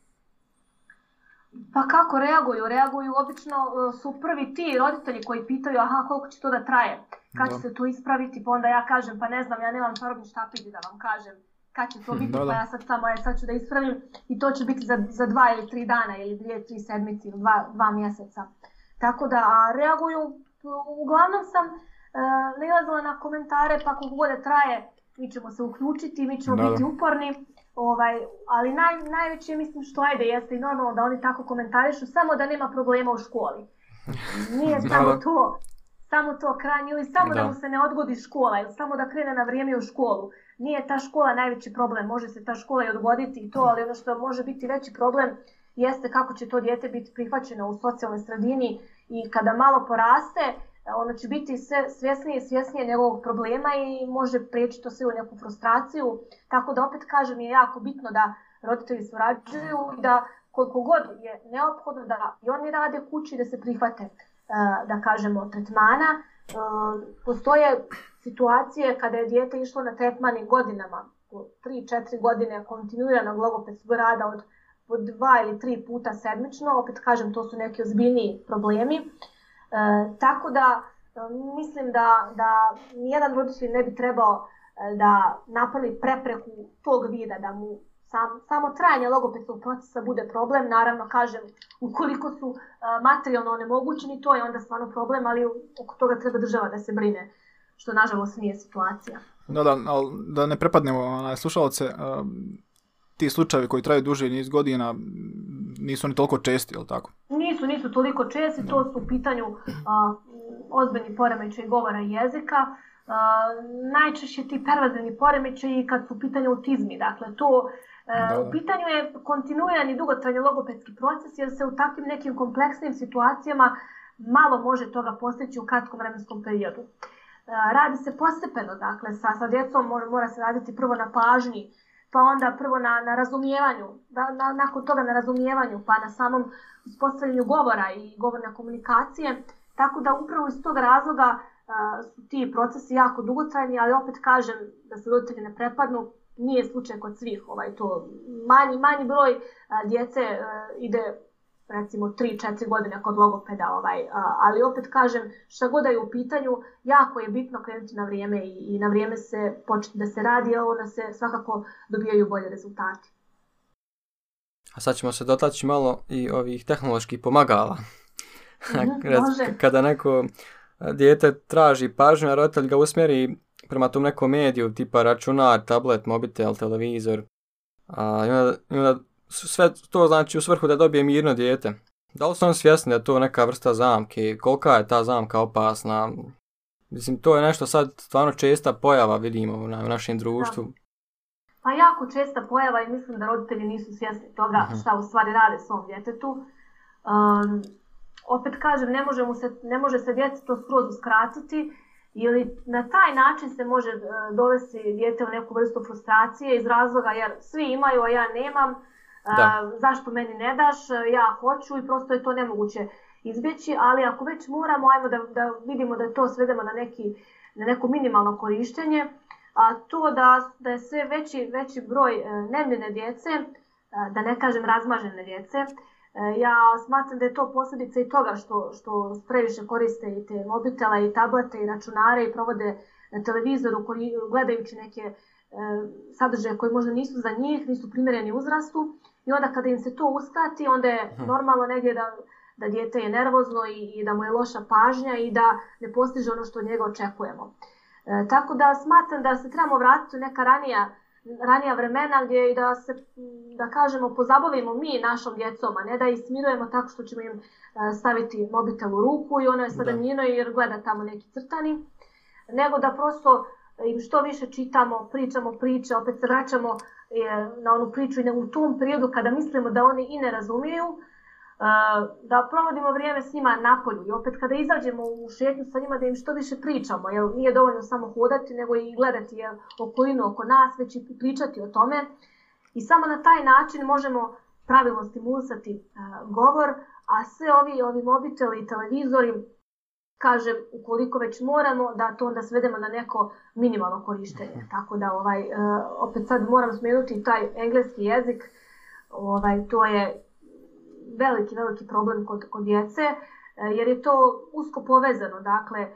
Pa kako reaguju? Reaguju obično e, su prvi ti roditelji koji pitaju aha koliko će to da traje, kad će Da. se to ispraviti, pa onda ja kažem pa ne znam, ja nemam čarobni štapić da vam kažem kad će to biti, Da, da. pa ja sad samo ja sad ću da ispravim i to će biti za, za dva ili tri dana ili dvije, tri sedmice ili dva, dva mjeseca. Tako da a reaguju uglavnom sam uh, nalazila na komentare, pa kako god da traje, mi ćemo se uključiti, mi ćemo Da, biti da. uporni, ovaj, ali naj, najveće mislim što ajde jeste i normalno da oni tako komentarišu, samo da nema problema u školi. Nije Da, *laughs* samo da. to, samo to krajnje ili samo da. Da. mu se ne odgodi škola ili samo da krene na vrijeme u školu. Nije ta škola najveći problem, može se ta škola i odgoditi i to, ali ono što može biti veći problem jeste kako će to dijete biti prihvaćeno u socijalnoj sredini i kada malo poraste, ono će biti sve svjesnije i svjesnije njegovog problema i može prijeći to sve u neku frustraciju. Tako da opet kažem je jako bitno da roditelji surađuju i da koliko god je neophodno da i oni rade kući da se prihvate e, da kažemo tretmana. E, Postoje situacije kada je dijete išlo na tretman i godinama, 3-4 godine kontinuiranog logopedskog rada od po dva ili tri puta sedmično, opet kažem to su neki ozbiljniji problemi. E, tako da e, mislim da, da nijedan roditelj ne bi trebao e, da napravi prepreku tog vida, da mu sam, samo trajanje logopedskog procesa bude problem. Naravno, kažem, ukoliko su a, materijalno onemogućeni, to je onda stvarno problem, ali oko toga treba država da se brine, što nažalost nije situacija. Da, da, da ne prepadnemo onaj, slušalce, ti slučajevi koji traju duže niz godina nisu ni toliko česti, jel tako? Nisu, nisu toliko česti, to su u pitanju a, ozbiljni poremećaj govora i jezika. A, najčešće ti pervazivni poremećaji kad su u pitanju autizmi, dakle to e, Da, da. u pitanju je kontinuirani dugotrajni logopedski proces jer se u takvim nekim kompleksnim situacijama malo može toga postići u kratkom vremenskom periodu. E, Radi se postepeno, dakle, sa, sa djecom mora, mora se raditi prvo na pažnji, pa onda prvo na, na razumijevanju, da, na, nakon toga na razumijevanju, pa na samom uspostavljanju govora i govorne komunikacije. Tako da upravo iz tog razloga a, su ti procesi jako dugotrajni, ali opet kažem da se roditelji ne prepadnu, nije slučaj kod svih, ovaj, to manji, manji broj a, djece a, ide recimo 3-4 godine kod logopeda, ovaj, ali opet kažem, šta god da je u pitanju, jako je bitno krenuti na vrijeme i, i na vrijeme se početi da se radi, a onda se svakako dobijaju bolje rezultati. A sad ćemo se dotaći malo i ovih tehnoloških pomagala. Mhm, *laughs* može. Kada neko dijete traži pažnju, a roditelj ga usmjeri prema tom nekom mediju, tipa računar, tablet, mobitel, televizor. A, i onda, i onda sve to znači u svrhu da dobije mirno dijete. Da li su oni svjesni da je to neka vrsta zamke? Kolika je ta zamka opasna? Mislim, to je nešto sad stvarno česta pojava, vidimo na, u našem društvu. Pa jako česta pojava i mislim da roditelji nisu svjesni toga Mhm. šta u stvari rade svom djetetu. Um, opet kažem, ne može, mu se, ne može se djetetu skroz uskratiti ili na taj način se može e, dovesti dijete u neku vrstu frustracije iz razloga jer svi imaju, a ja nemam, Da. zašto meni ne daš, ja hoću i prosto je to nemoguće izbjeći, ali ako već moramo, ajmo da, da vidimo da to svedemo na, neki, na neko minimalno korištenje, a to da, da je sve veći, veći broj e, nemirne djece, e, da ne kažem razmažene djece, e, ja smatram da je to posljedica i toga što, što previše koriste i te mobitela i tablete i računare i provode na televizoru koji, gledajući neke sadržaje koji možda nisu za njih, nisu primjereni uzrastu i onda kada im se to uskrati, onda je normalno negdje da, da dijete je nervozno i, i da mu je loša pažnja i da ne postiže ono što od njega očekujemo. E, tako da smatram da se trebamo vratiti u neka ranija, ranija vremena gdje i da se, da kažemo, pozabavimo mi našom djecom, a ne da ih smirujemo tako što ćemo im e, staviti mobitel u ruku i ono je sada Da. mirno jer gleda tamo neki crtani, nego da prosto im što više čitamo, pričamo priče, opet se vraćamo na onu priču i u tom periodu kada mislimo da oni i ne razumiju, da provodimo vrijeme s njima na polju i opet kada izađemo u šetnju sa njima da im što više pričamo, jer nije dovoljno samo hodati nego i gledati jel, okolinu oko nas, već i pričati o tome. I samo na taj način možemo pravilno stimulisati govor, a sve ovi, ovi mobiteli i televizori, kažem, ukoliko već moramo, da to onda svedemo na neko minimalno korištenje. Tako da, ovaj, e, opet sad moram spomenuti taj engleski jezik, ovaj, to je veliki, veliki problem kod, kod djece, e, jer je to usko povezano. Dakle, e,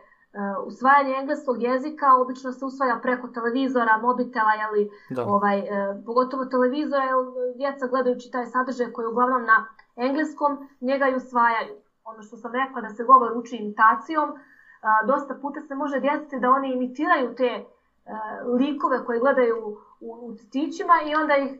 usvajanje engleskog jezika obično se usvaja preko televizora, mobitela, jeli, Da. ovaj, pogotovo televizora, jer djeca gledajući taj sadržaj koji je uglavnom na engleskom, njega i usvajaju. Ono što sam rekla da se govor uči imitacijom, a, dosta puta se može desiti da oni imitiraju te a, likove koje gledaju u, u crtićima i onda ih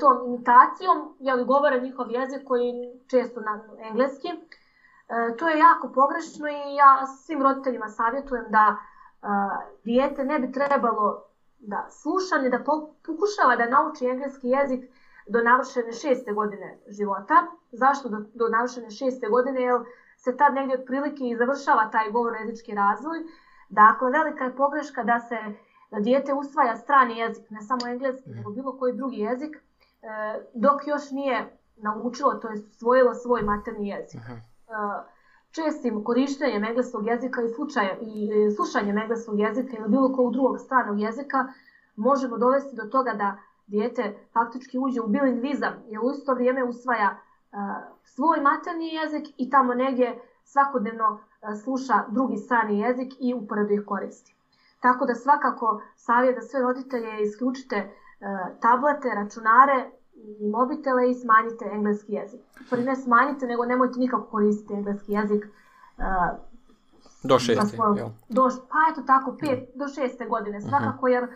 tom imitacijom jeli, govore njihov jezik koji često na engleski. E, to je jako pogrešno i ja svim roditeljima savjetujem da a, dijete ne bi trebalo da sluša ni da pokušava da nauči engleski jezik do navršene šeste godine života. Zašto do, do navršene šeste godine? Jer se tad negdje otprilike i završava taj govorno-jezički razvoj. Dakle, velika je pogreška da se da dijete usvaja strani jezik, ne samo engleski, nego bilo koji drugi jezik, e, dok još nije naučilo, to je svojilo svoj materni jezik. E, čestim korištenjem engleskog jezika i, slučaje, i slušanjem engleskog jezika ili bilo kog drugog stranog jezika možemo dovesti do toga da dijete faktički uđe u bilingvizam, jer u isto vrijeme usvaja svoj materni jezik i tamo negdje svakodnevno sluša drugi strani jezik i uporedo ih koristi. Tako da svakako savjet da sve roditelje isključite tablete, računare i mobitele i smanjite engleski jezik. Prvi ne smanjite, nego nemojte nikako koristiti engleski jezik. Do šeste, jel? Do, pa eto tako, pet, do šeste godine svakako, jer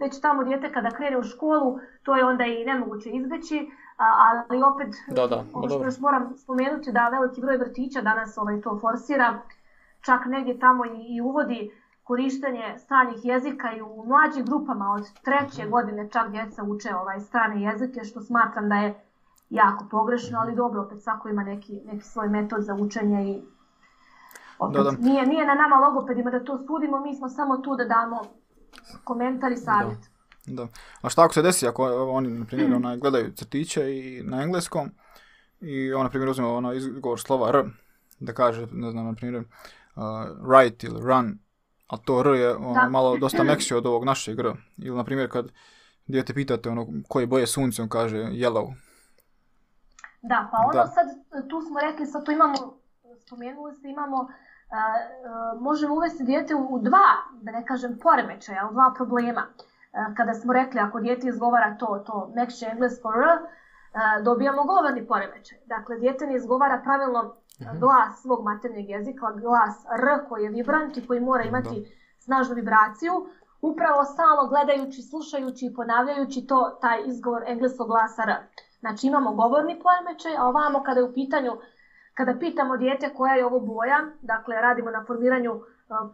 već tamo djete kada krene u školu, to je onda i nemoguće izbeći, ali opet, da, da, ono što još moram spomenuti da veliki broj vrtića danas ovaj, to forsira, čak negdje tamo i, i uvodi korištenje stranih jezika i u mlađim grupama od treće -hmm. godine čak djeca uče ovaj strane jezike, što smatram da je jako pogrešno, ali dobro, opet svako ima neki, neki svoj metod za učenje i opet, da, da. Nije, nije na nama logopedima da to sudimo, mi smo samo tu da damo komentar i savjet. Da. da. A šta ako se desi ako oni, na primjer, onaj, gledaju crtiće i na engleskom i on, na primjer, uzme ono izgovor slova R, da kaže, ne znam, na primjer, uh, write ili run, a to R je ono, da. malo dosta *clears throat* mekše od ovog našeg R. Ili, na primjer, kad dijete pitate ono, koje boje sunce, on kaže yellow. Da, pa ono da. sad, tu smo rekli, sad tu imamo, spomenuli ste, imamo možemo uvesti dijete u dva, da ne kažem poremećaja, u dva problema. Kada smo rekli ako dijete izgovara to, to mekše englesko R, dobijamo govorni poremećaj. Dakle, dijete ne izgovara pravilno mhm. glas svog maternjeg jezika, glas R koji je vibrant i koji mora imati snažnu vibraciju, upravo stalno gledajući, slušajući i ponavljajući to, taj izgovor engleskog glasa R. Znači imamo govorni poremećaj, a ovamo kada je u pitanju Kada pitamo dijete koja je ovo boja, dakle radimo na formiranju uh,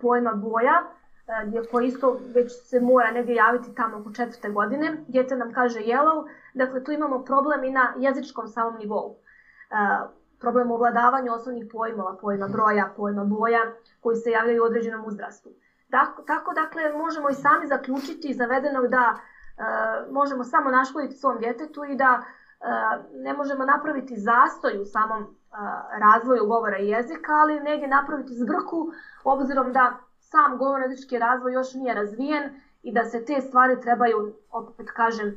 pojma boja, uh, gdje koji isto već se mora negdje javiti tamo oko četvrte godine, dijete nam kaže yellow, dakle tu imamo problem i na jezičkom samom nivou. Uh, problem u vladavanju osnovnih pojmova, pojma broja, pojma boja, koji se javljaju u određenom uzrastu. Tako, tako dakle, možemo i sami zaključiti iz navedenog da možemo samo naškoditi svom djetetu i da ne možemo napraviti zastoj u samom razvoju govora i jezika, ali negdje napraviti zbrku, obzirom da sam govorno-jezički razvoj još nije razvijen i da se te stvari trebaju, opet kažem, e,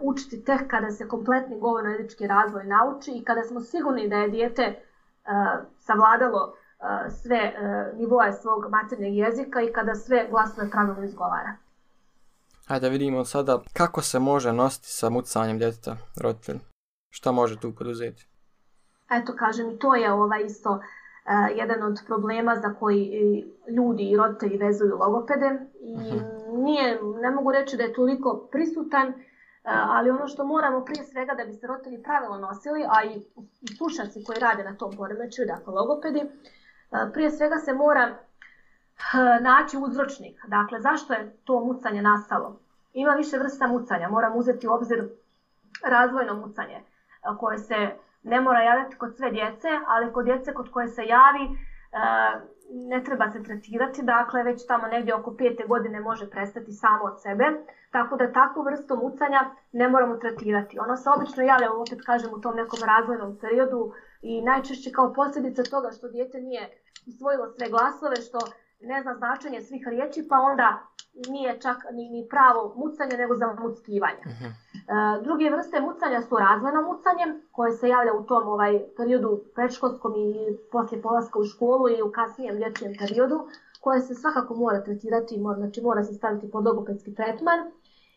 učiti tek kada se kompletni govorno-jezički razvoj nauči i kada smo sigurni da je dijete uh, savladalo uh, sve nivoje svog maternjeg jezika i kada sve glasove pravilno izgovara. Hajde da vidimo sada kako se može nositi sa mucanjem djeteta roditelj. Šta može tu poduzeti? Eto kažem i to je ovaj isto uh, jedan od problema za koji ljudi i roditelji vezuju logopede i uh-huh. nije, ne mogu reći da je toliko prisutan, uh, ali ono što moramo prije svega da bi se roditelji pravilno nosili, a i, i slušalci koji rade na tom poremećaju, dakle logopedi, uh, prije svega se mora naći uzročnik. Dakle, zašto je to mucanje nastalo? Ima više vrsta mucanja, moram uzeti u obzir razvojno mucanje koje se ne mora javljati kod sve djece, ali kod djece kod koje se javi e, ne treba se tretirati, dakle već tamo negdje oko pete godine može prestati samo od sebe, tako da takvu vrstu mucanja ne moramo tretirati. Ono se obično javlja, opet kažem, u tom nekom razvojnom periodu i najčešće kao posljedica toga što djete nije usvojilo sve glasove, što ne zna značenje svih riječi, pa onda nije čak ni, ni pravo mucanje, nego za muckivanje. Uh -huh. e, druge vrste mucanja su razvojno mucanje, koje se javlja u tom ovaj periodu predškolskom i poslije polaska u školu i u kasnijem dječjem periodu, koje se svakako mora tretirati, mora, znači mora se staviti pod logopedski tretman.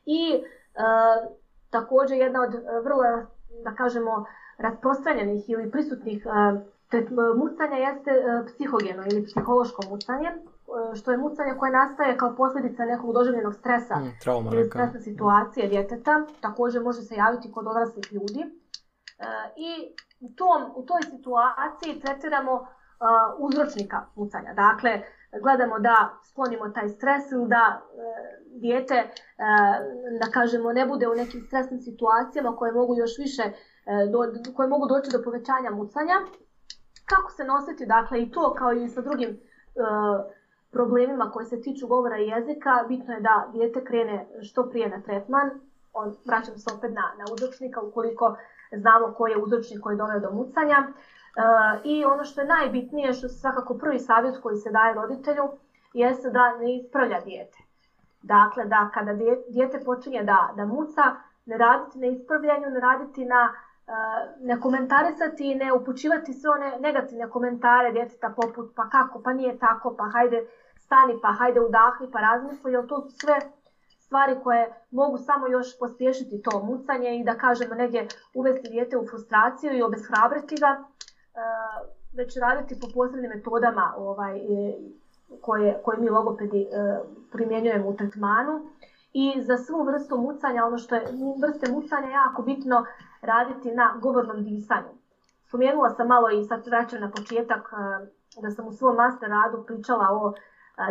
I e, također jedna od vrlo, da kažemo, rasprostranjenih ili prisutnih e, Mucanje jeste e, psihogeno ili psihološko mucanje, e, što je mucanje koje nastaje kao posljedica nekog doživljenog stresa Mm, trauma ili stresne situacije djeteta. Također može se javiti kod odraslih ljudi. E, I u, tom, u toj situaciji tretiramo e, uzročnika mucanja. Dakle, gledamo da sklonimo taj stres ili da e, dijete, e, da kažemo, ne bude u nekim stresnim situacijama koje mogu još više, e, do, koje mogu doći do povećanja mucanja. Kako se nositi, dakle, i to kao i sa drugim e, problemima koji se tiču govora i jezika, bitno je da dijete krene što prije na tretman. On, vraćam se opet na, na uzročnika ukoliko znamo koji je uzročnik koji je doveo do mucanja. E, I ono što je najbitnije, što je svakako prvi savjet koji se daje roditelju, jeste da ne ispravlja dijete. Dakle, da kada dijete počinje da, da muca, ne raditi na ispravljanju, ne raditi na e, ne komentarisati i ne upućivati sve one negativne komentare djeteta poput pa kako, pa nije tako, pa hajde stani, pa hajde udahni, pa razmisli, jer to su sve stvari koje mogu samo još pospješiti to mucanje i da kažemo negdje uvesti dijete u frustraciju i obeshrabriti ga, e, već raditi po posebnim metodama ovaj, e, koje, koje mi logopedi e, primjenjujemo u tretmanu. I za svu vrstu mucanja, ono što je vrste mucanja jako bitno raditi na govornom disanju. Spomenula sam malo i sad vraćam na početak da sam u svom master radu pričala o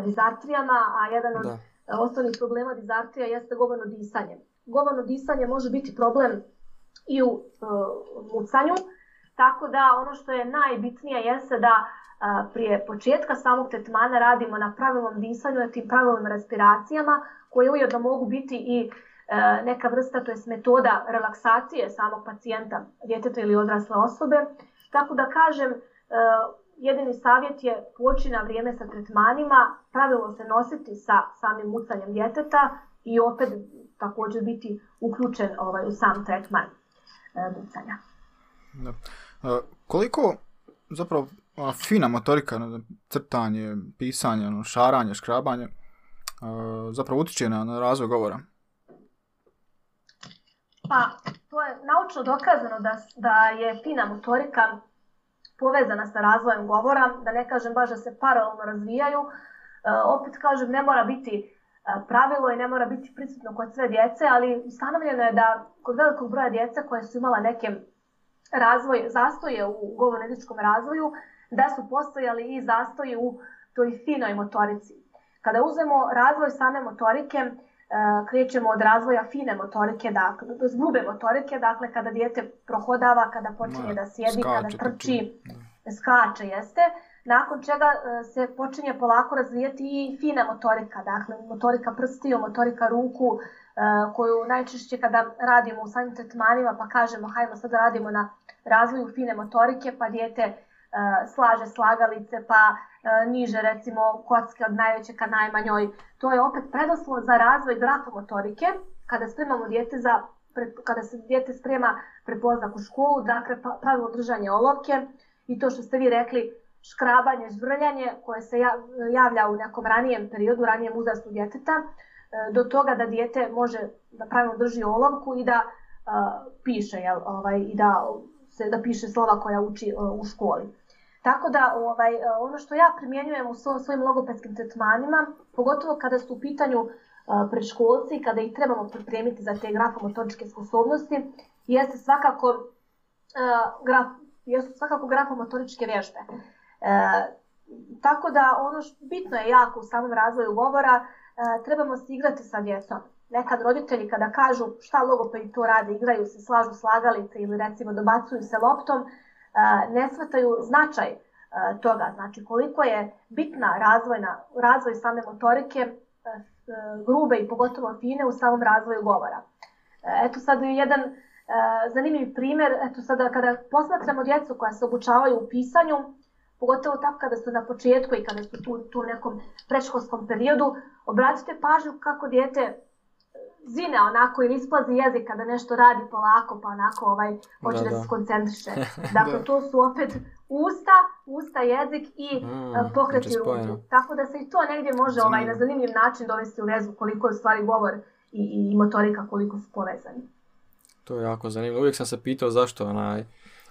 dizartrijama, a jedan od Da. osnovnih problema dizartrija jeste govorno disanje. Govorno disanje može biti problem i u e, mucanju, tako da ono što je najbitnije jeste da a, prije početka samog tretmana radimo na pravilnom disanju, na tim pravilnim respiracijama, koje ujedno mogu biti i e, neka vrsta, to jest metoda relaksacije samog pacijenta, djeteta ili odrasle osobe. Tako da kažem, e, jedini savjet je poći na vrijeme sa tretmanima, pravilno se nositi sa samim mucanjem djeteta i opet također biti uključen ovaj, u sam tretman e, mucanja. Da. E, koliko zapravo ona fina motorika, crtanje, pisanje, ono, šaranje, škrabanje, e, zapravo utječe na, na razvoj govora? Pa, to je naučno dokazano da, da je fina motorika povezana sa razvojem govora, da ne kažem baš da se paralelno razvijaju. E, opet kažem, ne mora biti e, pravilo i ne mora biti prisutno kod sve djece, ali ustanovljeno je da kod velikog broja djece koje su imala neke razvoj, zastoje u govorno-jezičkom razvoju, da su postojali i zastoji u toj finoj motorici. Kada uzmemo razvoj same motorike, krećemo od razvoja fine motorike, dakle, do grube motorike, dakle kada dijete prohodava, kada počinje da sjedi, kada skače, trči, skače jeste, nakon čega e, se počinje polako razvijati i fina motorika, dakle motorika prstiju, motorika ruku, e, koju najčešće kada radimo u samim tretmanima pa kažemo hajmo sad da radimo na razvoju fine motorike pa dijete e, slaže slagalice pa e, niže recimo kocke od najveće ka najmanjoj. To je opet predoslov za razvoj grafomotorike kada spremamo dijete za kada se dijete sprema pred polazak u školu, dakle pa- pravilno držanje olovke i to što ste vi rekli škrabanje, žvrljanje koje se ja- javlja u nekom ranijem periodu, ranijem uzrastu djeteta, e, do toga da dijete može da pravilno drži olovku i da a, piše, jel, ovaj, i da, se, da piše slova koja uči a, u školi. Tako da ovaj, e, ono što ja primjenjujem u svo- svojim logopedskim tretmanima, pogotovo kada su u pitanju a, predškolci, kada ih trebamo pripremiti za te grafomotoričke sposobnosti, jeste svakako, a, graf, jesu svakako grafomotoričke vježbe. E, tako da ono što bitno je jako u samom razvoju govora, e, trebamo se igrati sa djecom. Nekad roditelji kada kažu šta logopedi to rade, igraju se, slažu slagalice ili recimo dobacuju se loptom, e, ne shvataju značaj toga. Znači koliko je bitna razvojna, razvoj same motorike, grube i pogotovo fine u samom razvoju govora. E, Eto sad je jedan zanimljiv primjer, eto sada kada posmatramo djecu koja se obučavaju u pisanju, pogotovo tako kada su na početku i kada su tu, tu nekom predškolskom periodu, obratite pažnju kako dijete zine onako ili isplazi jezik kada nešto radi polako pa onako ovaj hoće Da, da, da. se skoncentriše. *laughs* Dakle, Da. to su opet usta, usta, jezik i Mm, e, pokreti znači ruku. Tako da se i to negdje može ovaj, na zanimljiv način dovesti u vezu koliko je stvari govor i, i motorika koliko su povezani. To je jako zanimljivo. Uvijek sam se pitao zašto onaj...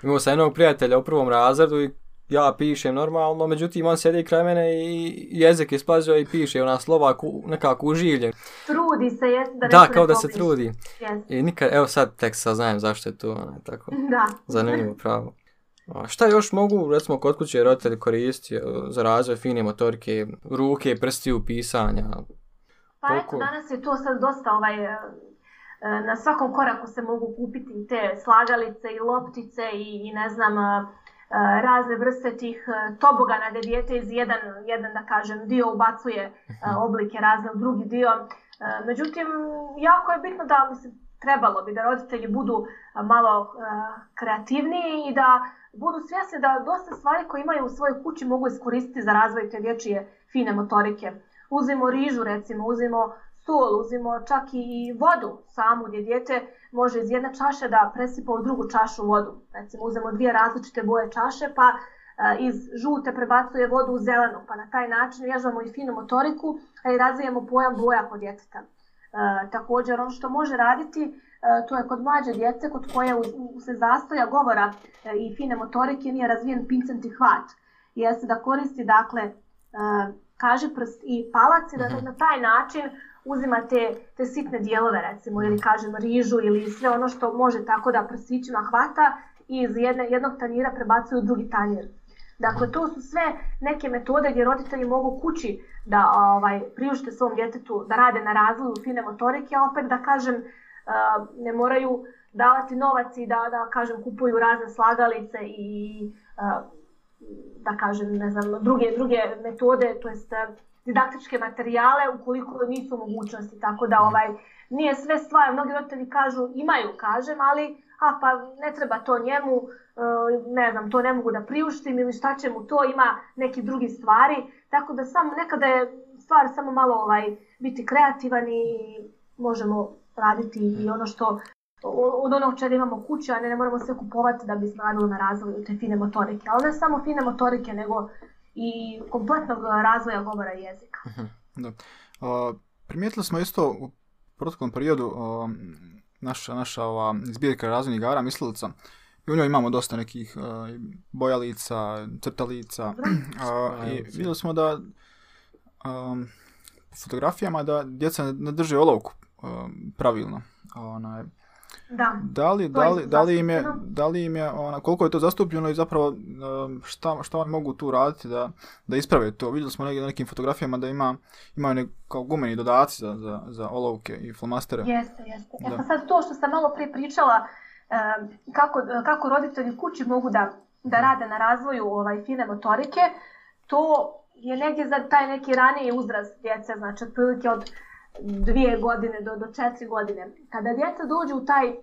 Imao sam jednog prijatelja u prvom razredu i ja pišem normalno, međutim on sjedi kraj mene i jezik je splazio i piše ona slova ku, nekako uživljen. Trudi se, jes, da Da, kao da se trudi. Jes. I nikad, evo sad tek saznajem zašto je to, ono, tako, *laughs* Da. zanimljivo pravo. A šta još mogu, recimo, kod kuće roditelji koristiti e, za razvoj fine motorike, ruke, prstiju, pisanja? Pa Koliko- eto, danas je to sad dosta ovaj, e, e, na svakom koraku se mogu kupiti te slagalice i loptice i, i ne znam, razne vrste tih e, tobogana gdje dijete iz jedan, jedan, da kažem, dio ubacuje e, oblike razne u drugi dio. E, Međutim, jako je bitno da, mislim, trebalo bi da roditelji budu malo kreativniji i da budu svjesni da dosta stvari koje imaju u svojoj kući mogu iskoristiti za razvoj te dječje fine motorike. Uzimo rižu recimo, uzimo sol, uzimo čak i vodu samu gdje dijete može iz jedne čaše da presipa u drugu čašu vodu. Recimo uzmemo dvije različite boje čaše pa e, iz žute prebacuje vodu u zelenu, pa na taj način vježbamo i finu motoriku, a i razvijamo pojam boja kod djeteta. E, također ono što može raditi e, to je kod mlađe djece kod koje se zastoja govora e, i fine motorike nije razvijen pincenti hvat. Jeste da koristi dakle e, kaži prst i palac i da Mhm. na taj način uzima te, te sitne dijelove recimo ili kažem rižu ili sve ono što može tako da prstićima hvata i iz jedne, jednog tanjira prebacuje u drugi tanjir. Dakle, to su sve neke metode gdje roditelji mogu kući da ovaj, priušte svom djetetu da rade na razvoju fine motorike, a opet da kažem, uh, ne moraju davati novac i da, da kažem, kupuju razne slagalice i uh, da kažem, ne znam, druge, druge metode, to jest uh, didaktičke materijale ukoliko nisu mogućnosti. Tako da ovaj, nije sve stvar, mnogi roditelji kažu, imaju, kažem, ali a pa ne treba to njemu, uh, ne znam, to ne mogu da priuštim ili šta će mu to, ima neki drugi stvari. Tako da samo nekada je stvar samo malo ovaj biti kreativan i možemo raditi i ono što od onog čega imamo kuće, a ne, ne moramo sve kupovati da bismo radili na razvoju te fine motorike. Ali ne samo fine motorike, nego i kompletnog razvoja govora i jezika. Da. A, primijetili smo isto u proteklom periodu a, naša, naša ova zbirka razvojnih igara mislilica i u njoj imamo dosta nekih a, bojalica, crtalica a, i vidjeli smo da a, po fotografijama da djeca ne- drže olovku a, pravilno. Onaj, Da. da li, da li, da li im je, da li im je ona, koliko je to zastupljeno i zapravo um, šta, šta oni mogu tu raditi da, da isprave to. Vidjeli smo negdje na nekim fotografijama da ima, imaju nek, kao gumeni dodaci za, za, za olovke i flomastere. Jeste, jeste. E Da. pa sad to što sam malo prije pričala, e, kako, kako roditelji kući mogu da, da rade na razvoju ovaj, fine motorike, to je negdje za taj neki raniji uzrast djece, znači otprilike od dvije godine do, do četiri godine. Kada djeca dođu u taj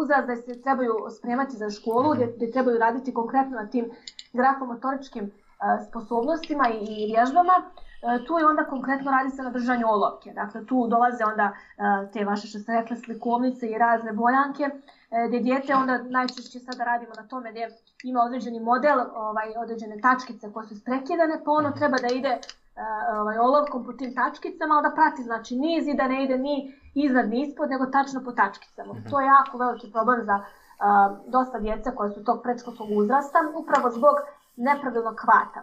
uzrast da se trebaju spremati za školu, gdje, gdje trebaju raditi konkretno na tim grafomotoričkim e, sposobnostima i, i vježbama, e, tu je onda konkretno radi se na držanju olovke. Dakle, tu dolaze onda e, te vaše što ste rekli slikovnice i razne bojanke, e, gdje dijete onda najčešće sada radimo na tome gdje ima određeni model, ovaj, određene tačkice koje su sprekidane, pa ono treba da ide ovaj, olovkom po tim tačkicama, ali da prati znači niz i da ne ide ni iznad ni ispod, nego tačno po tačkicama. To je jako veliki problem za a, dosta djece koje su tog predškolskog uzrasta, upravo zbog nepravilnog hvata.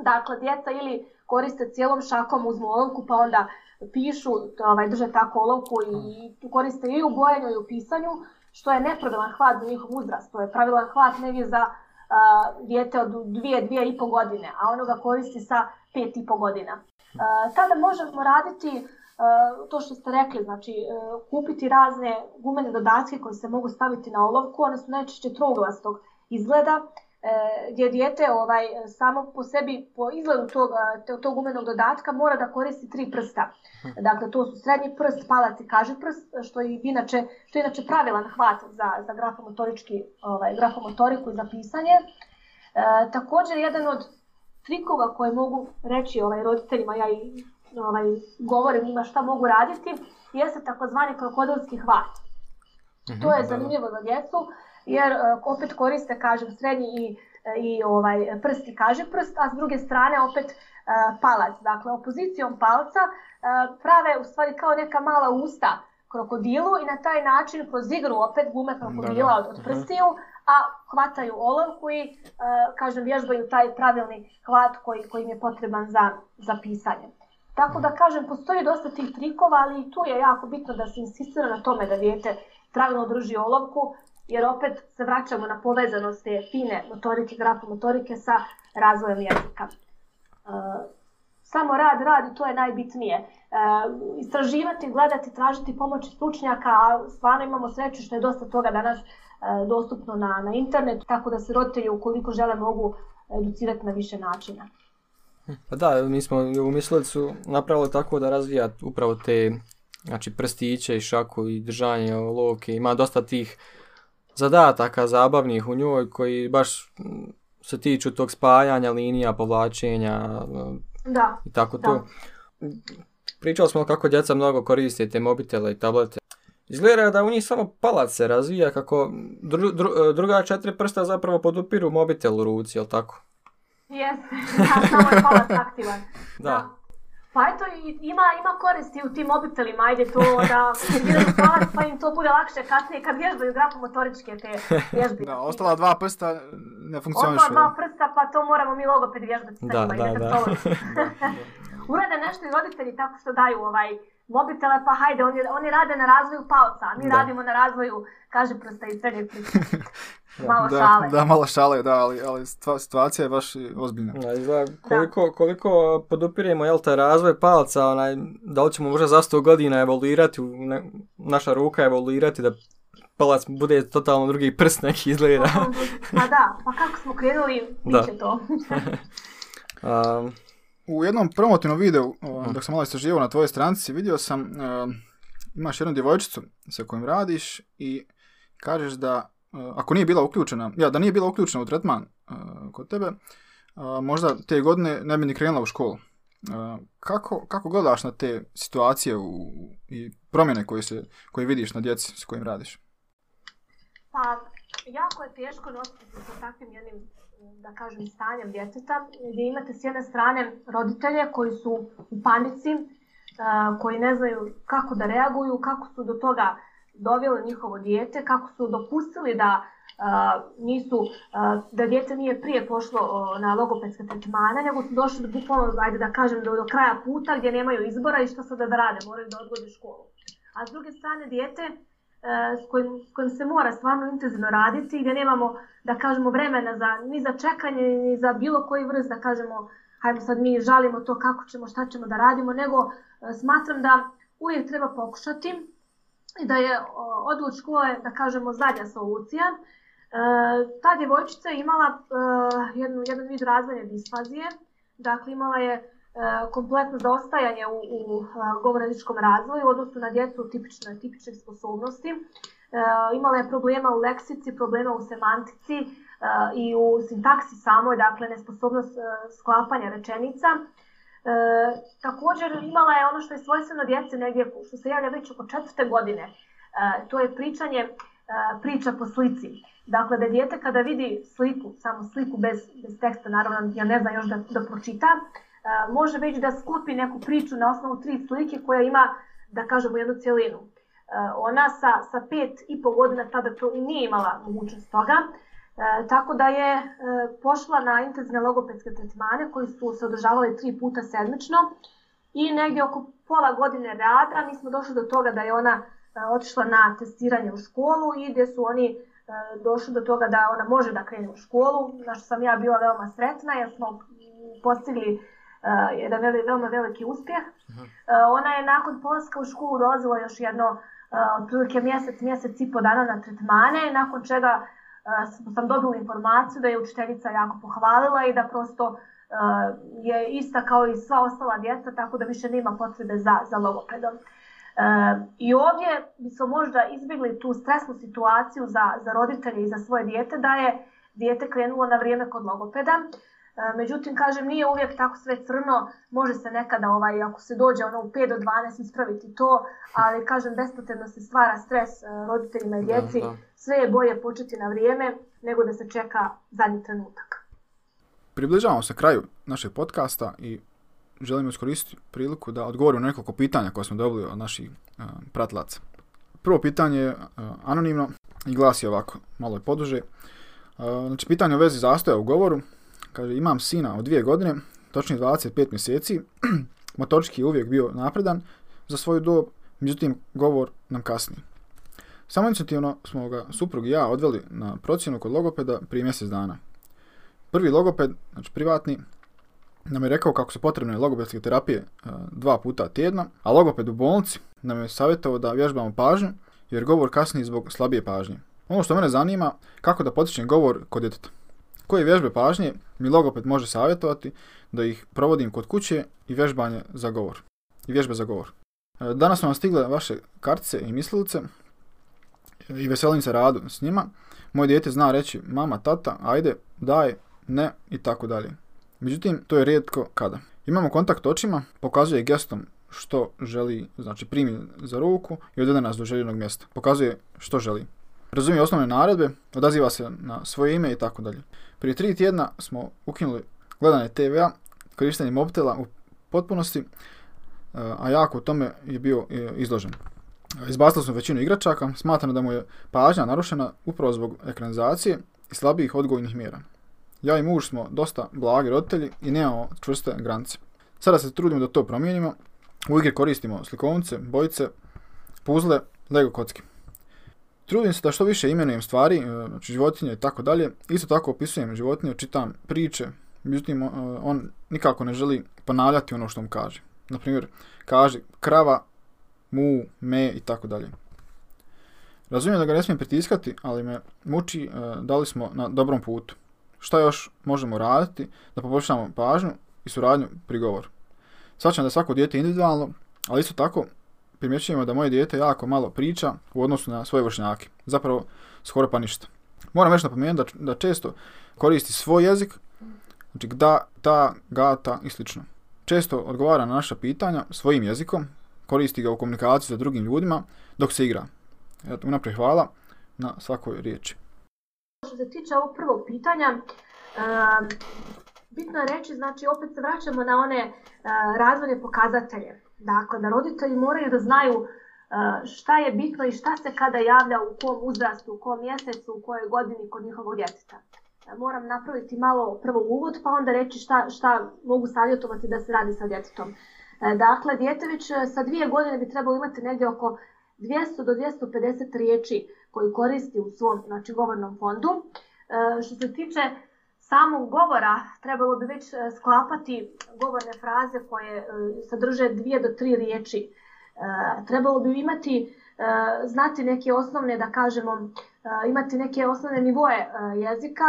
Dakle, djeca ili koriste cijelom šakom, uzmu olovku pa onda pišu, ovaj, drže tako olovku i tu koriste i u bojanju i u pisanju, što je nepravilan hvat za njihov uzrast. To je pravilan hvat negdje za a, dijete od dvije, dvije i po godine, a ono ga koristi sa pet i po godina. A, tada možemo raditi a, to što ste rekli, znači e, kupiti razne gumene dodatke koji se mogu staviti na olovku, one su najčešće trouglastog izgleda, e, gdje dijete ovaj, samo po sebi, po izgledu tog, tog gumenog dodatka mora da koristi tri prsta. Dakle, to su srednji prst, palac i kaži prst, što je inače, što je inače pravilan hvat za, za grafomotorički, ovaj, grafomotoriku i za pisanje. E, također, jedan od trikova koje mogu reći ovaj, roditeljima, ja i ovaj, govorim njima šta mogu raditi, jeste takozvani krokodilski hvat. To je zanimljivo za djecu, jer e, opet koriste, kažem, srednji i, i ovaj prst i kaže prst, a s druge strane opet e, palac. Dakle, opozicijom palca e, prave u stvari kao neka mala usta krokodilu i na taj način kroz igru opet gume krokodila Da, od, od prstiju, a hvataju olovku i, uh, kažem, vježbaju taj pravilni hvat koji, koji im je potreban za, za pisanje. Tako da, kažem, postoji dosta tih trikova, ali i tu je jako bitno da se insistira na tome da dijete pravilno drži olovku, jer opet se vraćamo na povezanost te fine motorike, grafomotorike sa razvojem jezika. Uh, samo rad, rad i to je najbitnije. E, istraživati, gledati, tražiti pomoći stručnjaka, a stvarno imamo sreću što je dosta toga danas e, dostupno na, na internetu, tako da se roditelji ukoliko žele mogu educirati na više načina. Pa da, mi smo u Mislicu napravili tako da razvija upravo te znači prstiće i šaku i držanje lovke. Ima dosta tih zadataka zabavnih u njoj koji baš se tiču tog spajanja linija, povlačenja, Da. i tako Da. to. Pričali smo kako djeca mnogo koriste te mobitele i tablete. Izgleda da u njih samo palac se razvija kako dru, dru, druga četiri prsta zapravo podupiru mobitel u ruci, jel tako? Jeste, *laughs* da, samo je palac aktivan. Da. Pa eto, ima, ima koristi u tim mobitelima, ajde to da *laughs* aktiviraju palac, pa im to bude lakše kasnije kad vježbaju grafomotoričke te vježbe. Da, ostala dva prsta ne funkcionišu. Ostala dva prsta, pa to moramo mi logopedi vježbati sa Da, njima da, da. defektolozi. *laughs* Urade nešto i roditelji tako što daju ovaj mobitele, pa hajde, oni, oni rade na razvoju palca, a mi Da. radimo na razvoju, kaže prsta i srednjeg prsta. Malo da, šale. Da, malo šale, da, ali, ali stva, situacija je baš ozbiljna. Da, izgleda koliko, koliko podupiremo jel, taj razvoj palca, onaj, da li ćemo možda za 100 godina evoluirati, ne, naša ruka evoluirati da palac bude totalno drugi prst neki izgleda. Pa da, pa kako smo krenuli, Da. bit će to. *laughs* *laughs* um, U jednom promotivnom videu, dok sam malo istraživao na tvojoj stranici, vidio sam, e, imaš jednu djevojčicu sa kojom radiš i kažeš da, e, ako nije bila uključena, ja, da nije bila uključena u tretman e, kod tebe, možda te godine ne bi ni krenula u školu. Kako, kako gledaš na te situacije u, i promjene koje, se, koje vidiš na djeci s kojim radiš? Pa, jako je teško nositi sa takvim jednim, da kažem, stanjem djeteta, gdje imate s jedne strane roditelje koji su u panici, koji ne znaju kako da reaguju, kako su do toga doveli njihovo dijete, kako su dopustili da nisu, da dijete nije prije pošlo na logopedske tretmane, nego su došli do bukvalno, ajde da kažem, do, do kraja puta gdje nemaju izbora i što sada da rade, moraju da odgode školu. A s druge strane, dijete s kojim, s kojim se mora stvarno intenzivno raditi, gdje nemamo, da kažemo, vremena za, ni za čekanje, ni za bilo koji vrst, da kažemo, hajmo sad mi žalimo to kako ćemo, šta ćemo da radimo, nego e, smatram da uvijek treba pokušati i da je o, odlud škole, da kažemo, zadnja solucija. E, ta djevojčica je imala e, jednu, jedan vid razvojne disfazije, dakle imala je e, kompletno zaostajanje u, u govorničkom razvoju u odnosu na djecu tipične, tipičnih sposobnosti. E, imala je problema u leksici, problema u semantici e, i u sintaksi samoj, dakle nesposobnost e, sklapanja rečenica. E, također imala je ono što je svojstveno djece negdje, što se javlja već oko četvrte godine, e, to je pričanje e, priča po slici. Dakle, da dijete kada vidi sliku, samo sliku bez, bez teksta, naravno ja ne znam još da, da pročita, e, može već da sklopi neku priču na osnovu tri slike koja ima, da kažemo, jednu cijelinu. E, ona sa, sa pet i pol godina tada to i nije imala mogućnost toga, tako da je e, pošla na intenzivne logopedske tretmane koji su se održavali tri puta sedmično i negdje oko pola godine rada mi smo došli do toga da je ona e, otišla na testiranje u školu i gdje su oni e, došli do toga da ona može da krene u školu, na što sam ja bila veoma sretna jer smo postigli e, jedan veli, veoma veliki uspjeh. E, ona je nakon polaska u školu dolazila još jedno e, otprilike mjesec, mjesec i po dana na tretmane, nakon čega uh, sam dobila informaciju da je učiteljica jako pohvalila i da prosto uh, je ista kao i sva ostala djeca, tako da više nema potrebe za, za logopedom. Uh, I ovdje bi se možda izbjegli tu stresnu situaciju za, za roditelje i za svoje dijete, da je dijete krenulo na vrijeme kod logopeda. Uh, međutim, kažem, nije uvijek tako sve crno, može se nekada, ovaj, ako se dođe ono u 5 do 12, ispraviti to, ali kažem, bespotrebno se stvara stres uh, roditeljima i djeci, Da, da. sve je bolje početi na vrijeme nego da se čeka zadnji trenutak. Približavamo se kraju našeg podcasta i želimo iskoristiti priliku da odgovorimo na nekoliko pitanja koje smo dobili od naših uh, pratilaca. Prvo pitanje je uh, anonimno i glasi ovako, malo je poduže. Znači, pitanje u vezi zastoja u govoru. Kaže, imam sina od dvije godine, točnije 25 mjeseci. *clears throat* Motorički je uvijek bio napredan za svoju dob, međutim, govor nam kasni. Samo inicijativno smo ga suprug i ja odveli na procjenu kod logopeda prije mjesec dana. Prvi logoped, znači privatni, nam je rekao kako su potrebne logopedske terapije dva puta tjedna, a logoped u bolnici nam je savjetovao da vježbamo pažnju, jer govor kasni zbog slabije pažnje. Ono što mene zanima, kako da potičem govor kod djeteta. Koje vježbe pažnje mi logoped može savjetovati da ih provodim kod kuće i vježbanje za govor. I vježbe za govor. E, danas su vam stigle vaše kartice i mislilice i veselim se radu s njima. Moje dijete zna reći mama, tata, ajde, daj, ne i tako dalje. Međutim, to je rijetko kada. Imamo kontakt očima, pokazuje gestom što želi, znači primi za ruku i odvede nas do željenog mjesta. Pokazuje što želi. Razumije osnovne naredbe, odaziva se na svoje ime i tako dalje. Prije tri tjedna smo ukinuli gledanje TV-a, korištenje mobitela u potpunosti, a jako u tome je bio e, izložen. Izbacili smo većinu igračaka, smatram da mu je pažnja narušena upravo zbog ekranizacije i slabijih odgojnih mjera. Ja i muž smo dosta blagi roditelji i nemamo čvrste granice. Sada se trudimo da to promijenimo. U igri koristimo slikovnice, bojice, puzle, lego kocke. Trudim se da što više imenujem stvari, e, znači životinje i tako dalje. Isto tako opisujem životinje, čitam priče, međutim on nikako ne želi ponavljati ono što mu kaže. Naprimjer, kaže krava, mu, me i tako dalje. Razumijem da ga ne smijem pritiskati, ali me muči e, da li smo na dobrom putu. Šta još možemo raditi da poboljšamo pažnju i suradnju pri govoru. Svačam da je svako dijete individualno, ali isto tako primjećujemo da moje dijete jako malo priča u odnosu na svoje vršnjake. Zapravo, skoro pa ništa. Moram već napomenuti da, da često koristi svoj jezik, znači gda, ta, gata i slično. Često odgovara na naša pitanja svojim jezikom, koristi ga u komunikaciji sa drugim ljudima dok se igra. Eto, unaprijed hvala na svakoj riječi. Što se tiče ovog prvog pitanja, uh, bitno je reći, znači opet se vraćamo na one uh, razvojne pokazatelje. Dakle, da roditelji moraju da znaju uh, šta je bitno i šta se kada javlja u kom uzrastu, u kom mjesecu, u kojoj godini kod njihovog djeteta. Moram napraviti malo prvo uvod, pa onda reći šta, šta mogu savjetovati da se radi sa djetetom. Dakle, dijete već sa dvije godine bi trebalo imati negdje oko 200 do 250 riječi koji koristi u svom znači, govornom fondu. E, što se tiče samog govora, trebalo bi već e, sklapati govorne fraze koje e, sadrže dvije do tri riječi. E, trebalo bi imati znati neke osnovne, da kažemo, imati neke osnovne nivoje e, jezika,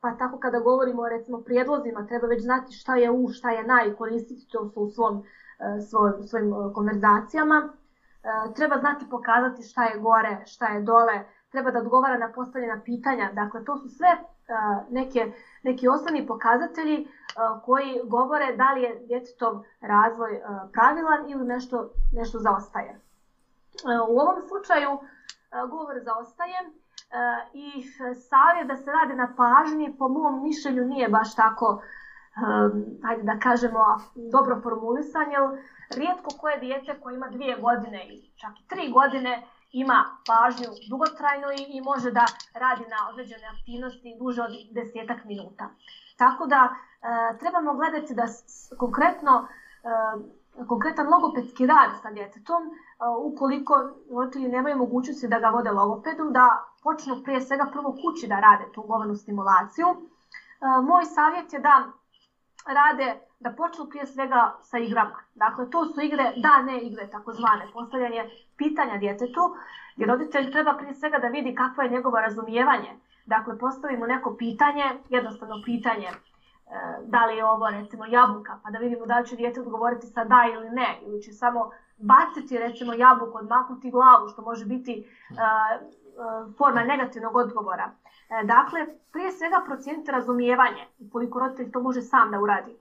pa tako kada govorimo recimo prijedlozima, treba već znati šta je u, šta je na i koristiti to u svom, e, svojim, konverzacijama. Treba znati pokazati šta je gore, šta je dole, treba da odgovara na postavljena pitanja. Dakle, to su sve neke, neki osnovni pokazatelji koji govore da li je djetetov razvoj pravilan ili nešto, nešto zaostaje. U ovom slučaju govor zaostaje i savjet da se radi na pažnji po mom mišljenju nije baš tako hajde da kažemo, dobro formulisan, jer rijetko koje dijete koje ima dvije godine i čak i tri godine ima pažnju dugotrajno i, i može da radi na određene aktivnosti duže od desetak minuta. Tako da e, trebamo gledati da s, konkretno e, konkretan logopedski rad sa djetetom, e, ukoliko roditelji nemaju mogućnosti da ga vode logopedu, da počnu prije svega prvo kući da rade tu govornu stimulaciju. E, moj savjet je da rade da počnu prije svega sa igrama. Dakle, to su igre, da, ne igre, takozvane, postavljanje pitanja djetetu, gdje roditelj treba prije svega da vidi kakvo je njegovo razumijevanje. Dakle, postavimo neko pitanje, jednostavno pitanje, e, da li je ovo recimo jabuka, pa da vidimo da li će djete odgovoriti sa da ili ne, ili će samo baciti recimo jabuku, odmaknuti glavu, što može biti uh, forma negativnog odgovora. E, dakle, prije svega procijeniti razumijevanje, ukoliko roditelj to može sam da uradi. E,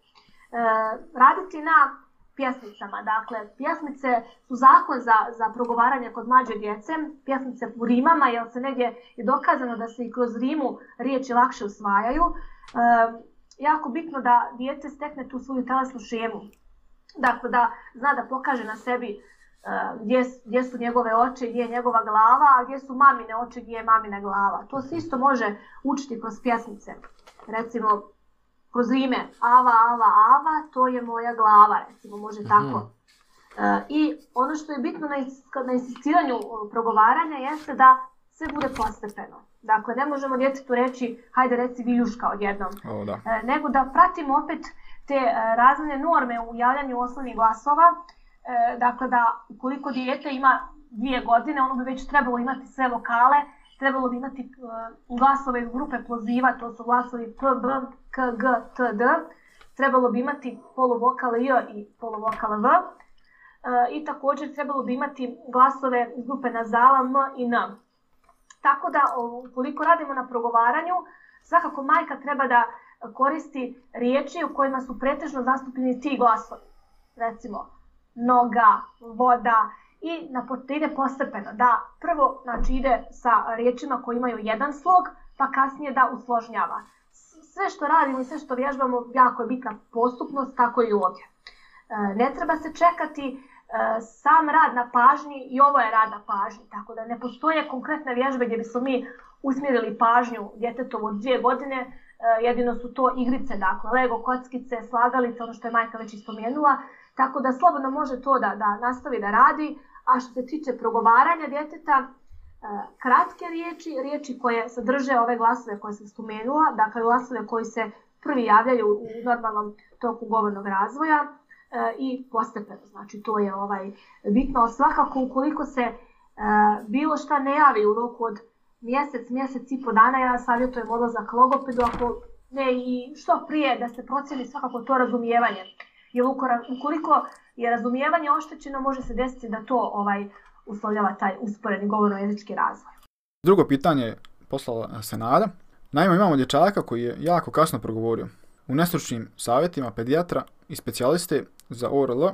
raditi na pjesmicama. Dakle, pjesmice su zakon za, za progovaranje kod mlađe djece, pjesmice u rimama, jer se negdje je dokazano da se i kroz rimu riječi lakše usvajaju. E, jako bitno da djete stekne tu svoju telesnu šemu. Dakle, da zna da pokaže na sebi gdje, gdje su njegove oči, gdje je njegova glava, a gdje su mamine oči, gdje je mamina glava. To se isto može učiti kroz pjesmice. Recimo, kroz rime ava, ava, ava, to je moja glava, recimo, može tako. Mm -hmm. I ono što je bitno na, na insistiranju progovaranja jeste da sve bude postepeno. Dakle, ne možemo djetetu reći, hajde reci viljuška odjednom. O, da. E, nego da pratimo opet te e, razne norme u javljanju osnovnih glasova. E, dakle, da ukoliko dijete ima dvije godine, ono bi već trebalo imati sve vokale, trebalo bi imati e, glasove iz grupe ploziva, to su glasovi P, B, K, G, T, D. Trebalo bi imati poluvokale J i poluvokale V. E, I također trebalo bi imati glasove iz grupe nazala M i N. Tako da, ukoliko radimo na progovaranju, svakako majka treba da koristi riječi u kojima su pretežno zastupljeni ti glasovi. Recimo, noga, voda i na, da ide postepeno. Da prvo znači, ide sa riječima koji imaju jedan slog, pa kasnije da usložnjava. Sve što radimo i sve što vježbamo jako je bitna postupnost, tako i ovdje. E, ne treba se čekati E, sam rad na pažnji i ovo je rad na pažnji, tako da ne postoje konkretne vježbe gdje bismo mi usmjerili pažnju djetetovu od dvije godine, e, jedino su to igrice, dakle, lego, kockice, slagalice, ono što je majka već ispomenula, tako da slobodno može to da, da nastavi da radi, a što se tiče progovaranja djeteta, e, kratke riječi, riječi koje sadrže ove glasove koje sam spomenula, dakle glasove koji se prvi javljaju u normalnom toku govornog razvoja, E, i postepeno. Znači to je ovaj bitno. Svakako ukoliko se e, bilo šta ne javi u roku od mjesec, mjesec i po dana, ja savjetujem odlazak logopedu, ako ne i što prije da se procjeni svakako to razumijevanje. Jer ukoliko je razumijevanje oštećeno, može se desiti da to ovaj uslovljava taj usporedni govorno-jezički razvoj. Drugo pitanje poslala Senada. Naime, imamo dječaka koji je jako kasno progovorio. U nestručnim savjetima pedijatra i specijaliste za ORL,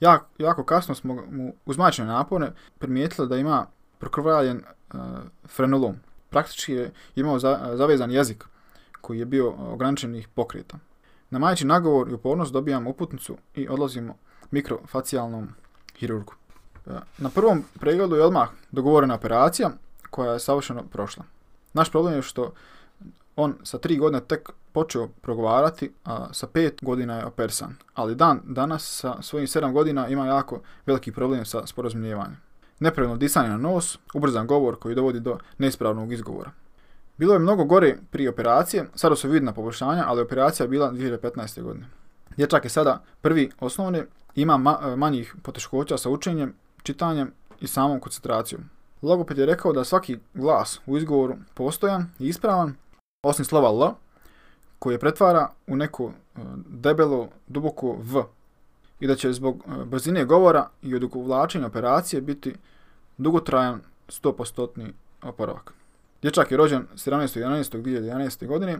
jako, jako kasno smo mu uz mačne napone primijetili da ima prokrvaljen uh, frenulom. Praktički je imao za, zavezan jezik koji je bio ograničenih pokreta. Na majči nagovor i upornost dobijamo uputnicu i odlazimo mikrofacijalnom hirurgu. Uh, na prvom pregledu je odmah dogovorena operacija koja je savršeno prošla. Naš problem je što on sa tri godine tek počeo progovarati, a sa pet godina je opersan. Ali dan danas sa svojim sedam godina ima jako veliki problem sa sporazumljivanjem. Nepravilno disanje na nos, ubrzan govor koji dovodi do neispravnog izgovora. Bilo je mnogo gore prije operacije, sada su vidna poboljšanja, ali operacija je bila 2015. godine. Dječak je sada prvi osnovni, ima ma manjih poteškoća sa učenjem, čitanjem i samom koncentracijom. Logoped je rekao da svaki glas u izgovoru postojan i ispravan, osim slova L, koje pretvara u neko e, debelo, duboko V i da će zbog e, brzine govora i odugovlačenja operacije biti dugotrajan 100% oporavak. Dječak je rođen 17.11.2011. godine.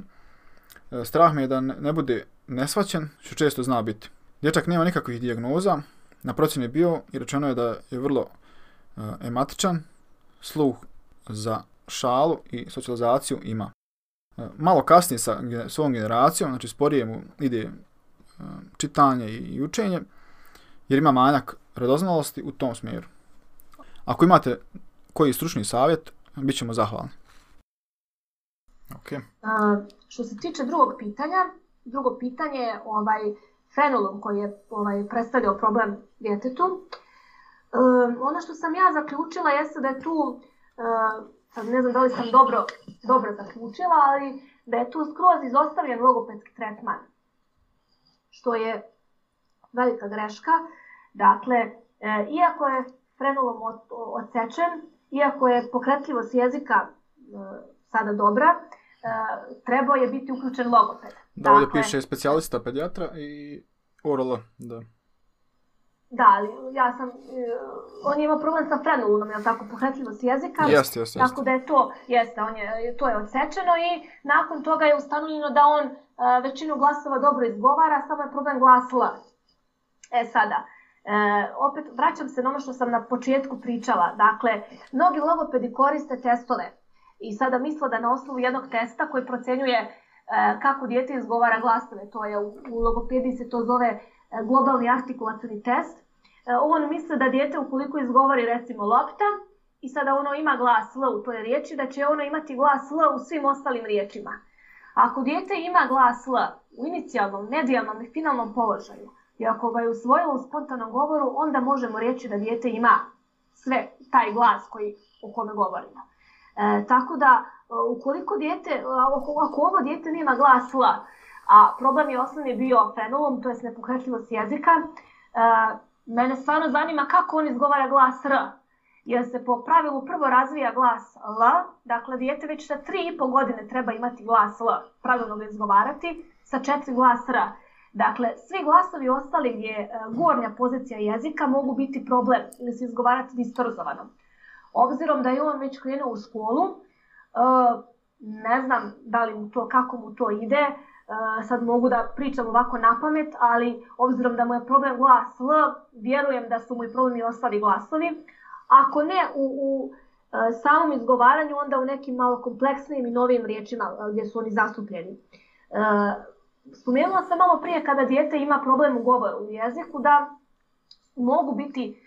E, strah me je da ne bude nesvaćen, što često zna biti. Dječak nema nikakvih dijagnoza, na procjeni je bio i rečeno je da je vrlo ematičan, sluh za šalu i socijalizaciju ima malo kasnije sa svojom generacijom, znači sporije mu ide e, čitanje i učenje, jer ima manjak radoznalosti u tom smjeru. Ako imate koji stručni savjet, bit ćemo zahvalni. Okay. A, što se tiče drugog pitanja, drugo pitanje je ovaj fenolom koji je ovaj, predstavljao problem djetetu. E, ono što sam ja zaključila jeste da je tu e, ne znam da li sam dobro, dobro zaključila, ali da je tu skroz izostavljen logopedski tretman. Što je velika greška. Dakle, e, iako je frenulom odsečen, iako je pokretljivost jezika e, sada dobra, trebao je biti uključen logoped. Da, ovdje dakle, piše specijalista pedijatra i oral, da. Da, ali ja sam, uh, on je imao problem sa frenulom, je tako, pohretljivost jezika. Jeste, jeste. Tako da je to, jeste, on je, to je odsečeno i nakon toga je ustanovljeno da on uh, većinu glasova dobro izgovara, samo je problem glas L. E sada, E, opet vraćam se na ono što sam na početku pričala. Dakle, mnogi logopedi koriste testove i sada misle da na osnovu jednog testa koji procenjuje e, kako dijete izgovara glasove, to je u, logopediji se to zove globalni artikulacioni test, on misli da dijete ukoliko izgovori recimo lopta i sada ono ima glas L u toj riječi, da će ono imati glas L u svim ostalim riječima. Ako dijete ima glas L u inicijalnom, medijalnom i finalnom položaju, i ako ga je usvojilo u spontanom govoru, onda možemo reći da dijete ima sve taj glas koji, o kome govorimo. E, tako da, ukoliko dijete, ako, ako ovo dijete nema glas L, a problem je osnovni bio fenolom, to je nepokretljivost jezika, e, mene stvarno zanima kako on izgovara glas R, jer se po pravilu prvo razvija glas L, dakle dijete već sa 3,5 godine treba imati glas L, pravilno ga izgovarati, sa 4 glas R. Dakle, svi glasovi ostali gdje je gornja pozicija jezika mogu biti problem ili se izgovarati distorzovano. Obzirom da je on već krenuo u školu, ne znam da li mu to, kako mu to ide, sad mogu da pričam ovako na pamet, ali obzirom da mu je problem glas L, vjerujem da su mu i problemi ostali glasovi. Ako ne u, u samom izgovaranju, onda u nekim malo kompleksnijim i novim riječima gdje su oni zastupljeni. Spomenula sam malo prije kada dijete ima problem u govoru u jeziku da mogu biti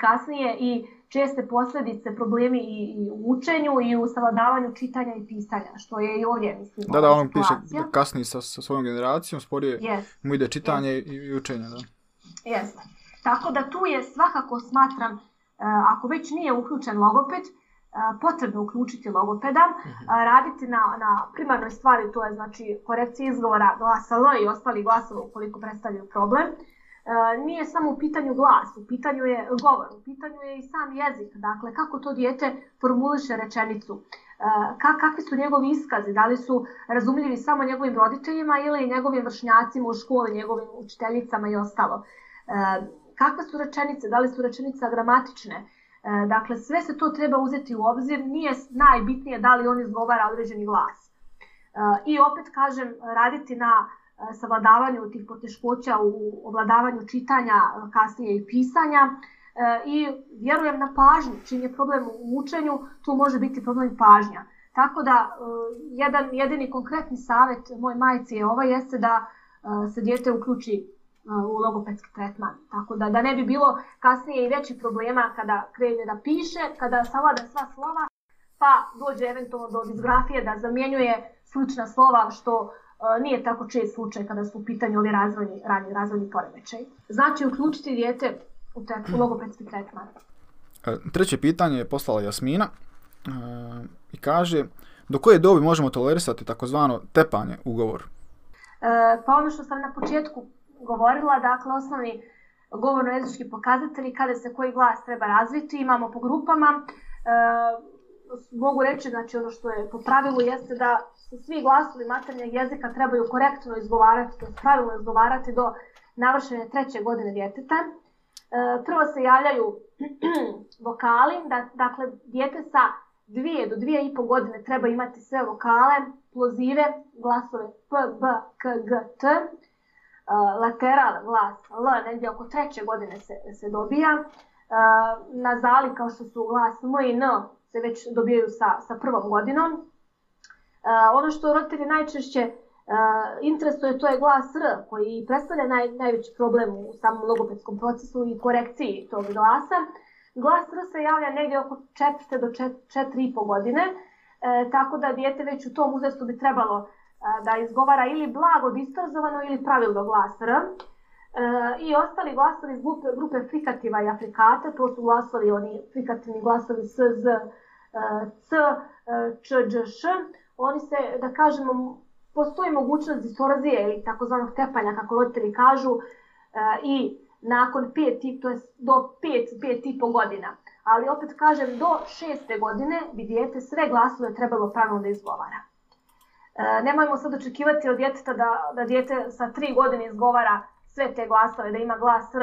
kasnije i česte posljedice, problemi i, i u učenju i u savladavanju čitanja i pisanja, što je i ovdje, mislim, Da, da, on piše kasnije sa, sa svojom generacijom, sporije yes. mu ide čitanje yes. i učenje, da. Jeste. Tako da tu je svakako smatram, ako već nije uključen logoped, potrebno uključiti logopeda, uh-huh. raditi na, na primarnoj stvari, to je znači korekcija izgovora glasa L i ostali glasova ukoliko predstavljaju problem. Nije samo u pitanju glas, u pitanju je govor, u pitanju je i sam jezik, dakle kako to dijete formuliše rečenicu, Ka, kakvi su njegovi iskazi, da li su razumljivi samo njegovim roditeljima ili njegovim vršnjacima u školi, njegovim učiteljicama i ostalo. Kakve su rečenice, da li su rečenice gramatične, E, dakle, sve se to treba uzeti u obzir, nije najbitnije da li on izgovara određeni glas. E, I opet kažem, raditi na e, savladavanju tih poteškoća u ovladavanju čitanja, kasnije i pisanja i vjerujem na pažnju. Čim je problem u učenju, tu može biti problem pažnja. Tako da, jedan jedini konkretni savjet moj majci je ovo, jeste da se dijete uključi u logopedski tretman. Tako da, da ne bi bilo kasnije i veći problema kada krene da piše, kada savlada sva slova, pa dođe eventualno do disgrafije da zamjenjuje slična slova, što nije tako čest slučaj kada su u pitanju ovi razvojni, ranji razvojni poremećaj. Znači, uključiti dijete u, te, u logopedski tretman. E, treće pitanje je poslala Jasmina e, i kaže do koje dobi možemo tolerisati takozvano tepanje u govoru? E, pa ono što sam na početku govorila, dakle osnovni govorno-jezički pokazatelji kada se koji glas treba razviti, imamo po grupama. E, mogu reći, znači ono što je po pravilu jeste da svi glasovi maternjeg jezika trebaju korektno izgovarati, to pravilno izgovarati do navršene treće godine djeteta. E, prvo se javljaju *clears throat* vokali, da, dakle djete sa dvije do dvije i pol godine treba imati sve vokale, plozive, glasove P, B, K, G, T lateral glas L negdje oko treće godine se, se dobija. Uh, nazali kao što su glas M i N se već dobijaju sa, sa prvom godinom. Ono što roditelji najčešće interesuje to je glas R koji predstavlja naj, najveći problem u samom logopedskom procesu i korekciji tog glasa. Glas R se javlja negdje oko 4. do 4,5 godine, e, tako da dijete već u tom uzrastu bi trebalo da izgovara ili blago distorzovano ili pravilno glas R. E, I ostali glasovi iz grupe, grupe frikativa i afrikata, to su glasovi, oni frikativni glasovi S, Z, e, C, e, Č, Đ, Š. Oni se, da kažemo, postoji mogućnost distorzije ili takozvanog tepanja, kako roditelji kažu, i nakon pet, to je do pet, pet i po godina. Ali opet kažem, do šeste godine bi dijete sve glasove trebalo pravilno da izgovara. E, nemojmo sad očekivati od djeteta da, da djete sa tri godine izgovara sve te glasove, da ima glas R.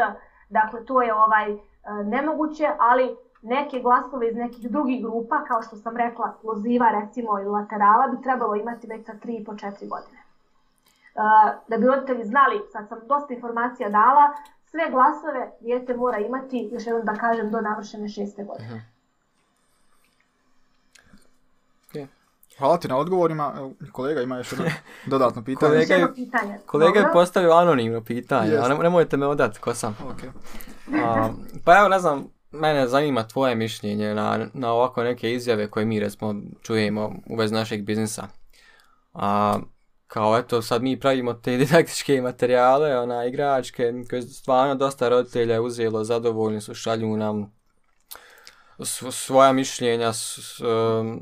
Dakle, to je ovaj e, nemoguće, ali neke glasove iz nekih drugih grupa, kao što sam rekla, loziva recimo ili laterala, bi trebalo imati već sa 3 i po 4 godine. E, da bi roditelji znali, sad sam dosta informacija dala, sve glasove djete mora imati, još jednom da kažem, do navršene šeste godine. -huh. Hvala ti na odgovorima. Kolega ima još jedno *laughs* dodatno pitanje. Kolega je- pitanje. Kolega je postavio anonimno pitanje, a ne- nemojte me odati ko sam. Ok. A, pa evo, ne znam, mene zanima tvoje mišljenje na, na ovako neke izjave koje mi recimo čujemo u vezi našeg biznisa. A, kao eto, sad mi pravimo te *laughs* didaktičke materijale, ona, igračke, koje stvarno dosta roditelja uzelo, zadovoljni su, šalju nam sv- svoja mišljenja, s, s, um,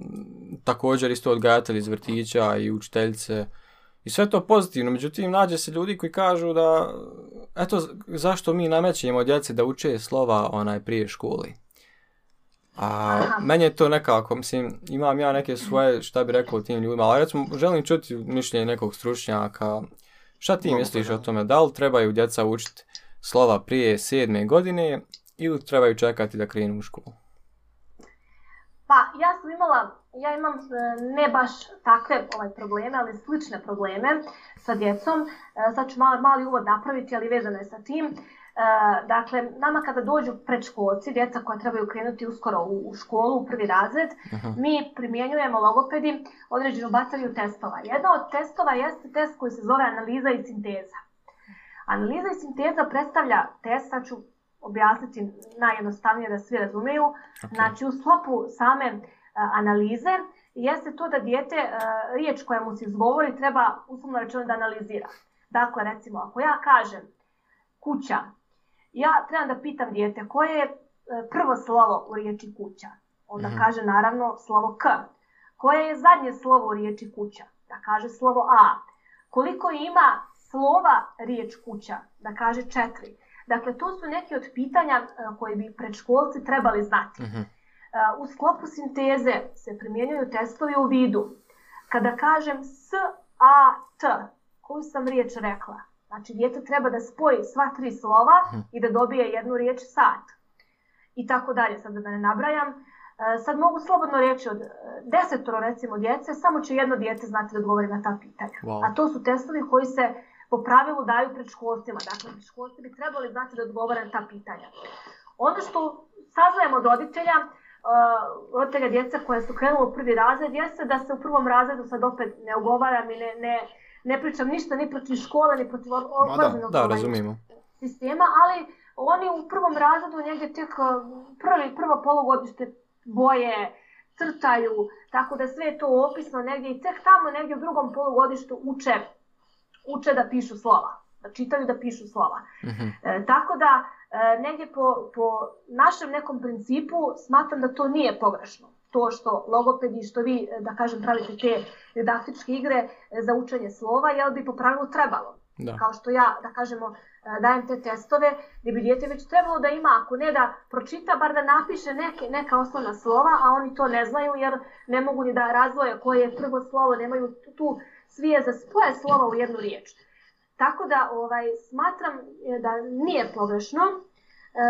također isto odgajatelji iz vrtića i učiteljice, i sve to pozitivno, međutim nađe se ljudi koji kažu da eto zašto mi namećemo djeci da uče slova onaj prije školi. A Aha. meni je to nekako, mislim, imam ja neke svoje, šta bi rekao tim ljudima, ali recimo želim čuti mišljenje nekog stručnjaka. Šta ti Mogu misliš to, o da. tome? Da li trebaju djeca učiti slova prije sedme godine ili trebaju čekati da krenu u školu? Pa ja sam imala, ja imam e, ne baš takve ovaj probleme, ali slične probleme sa djecom. E, Sad ću malo, mali uvod napraviti, ali vezano je sa tim. E, Dakle, nama kada dođu predškolci, djeca koja trebaju krenuti uskoro u, u školu, u prvi razred, Aha. mi primjenjujemo logopedi određenu bateriju testova. Jedna od testova jeste test koji se zove analiza i sinteza. Analiza i sinteza predstavlja test, sad ću objasniti najjednostavnije da svi razumiju. Ok. Znači u sklopu same analize jeste to da dijete e, riječ koja mu se izgovori treba uslovno rečeno da analizira. Dakle, recimo, ako ja kažem kuća, ja trebam da pitam dijete koje je e, prvo slovo u riječi kuća. Onda Mhm. kaže naravno slovo K. Koje je zadnje slovo u riječi kuća? Da kaže slovo A. Koliko ima slova riječ kuća? Da kaže četiri. Dakle, to su neke od pitanja e, koje bi predškolci trebali znati. Mhm. E, U sklopu sinteze se primjenjuju testovi u vidu. Kada kažem s, a, t, koju sam riječ rekla? Znači, dijete treba da spoji sva tri slova Mhm. i da dobije jednu riječ sat. I tako dalje, sad da ne nabrajam. Sad mogu slobodno reći od e, desetoro recimo djece, samo će jedno dijete znati da odgovori na ta pitanja. Wow. A to su testovi koji se po pravilu daju predškolcima. Dakle, predškolci bi trebali znati da odgovore na ta pitanja. Ono što saznajemo od roditelja, uh, roditelja djece koje su krenule u prvi razred, jeste da se u prvom razredu sad opet ne ugovaram i ne, ne, ne pričam ništa ni protiv škole, ni protiv Ma da, obrazovnog, Da, ovaj, sistema, ali oni u prvom razredu negdje tek uh, prvi, prvo polugodište boje, crtaju, tako da sve je to opisno negdje i tek tamo negdje u drugom polugodištu uče, uče da pišu slova, čitaju da pišu slova. Mhm. E, tako da e, negdje po, po našem nekom principu smatram da to nije pogrešno. To što logopedi, što vi, e, da kažem, pravite te didaktičke igre e, za učenje slova, jel bi po pravilu trebalo. Da. Kao što ja, da kažemo, e, dajem te testove, gdje bi dijete već trebalo da ima, ako ne da pročita, bar da napiše neke, neka osnovna slova, a oni to ne znaju jer ne mogu ni da razvoje koje je prvo slovo, nemaju tu, tu svije za spoje slova u jednu riječ. Tako da ovaj smatram e, da nije pogrešno. E,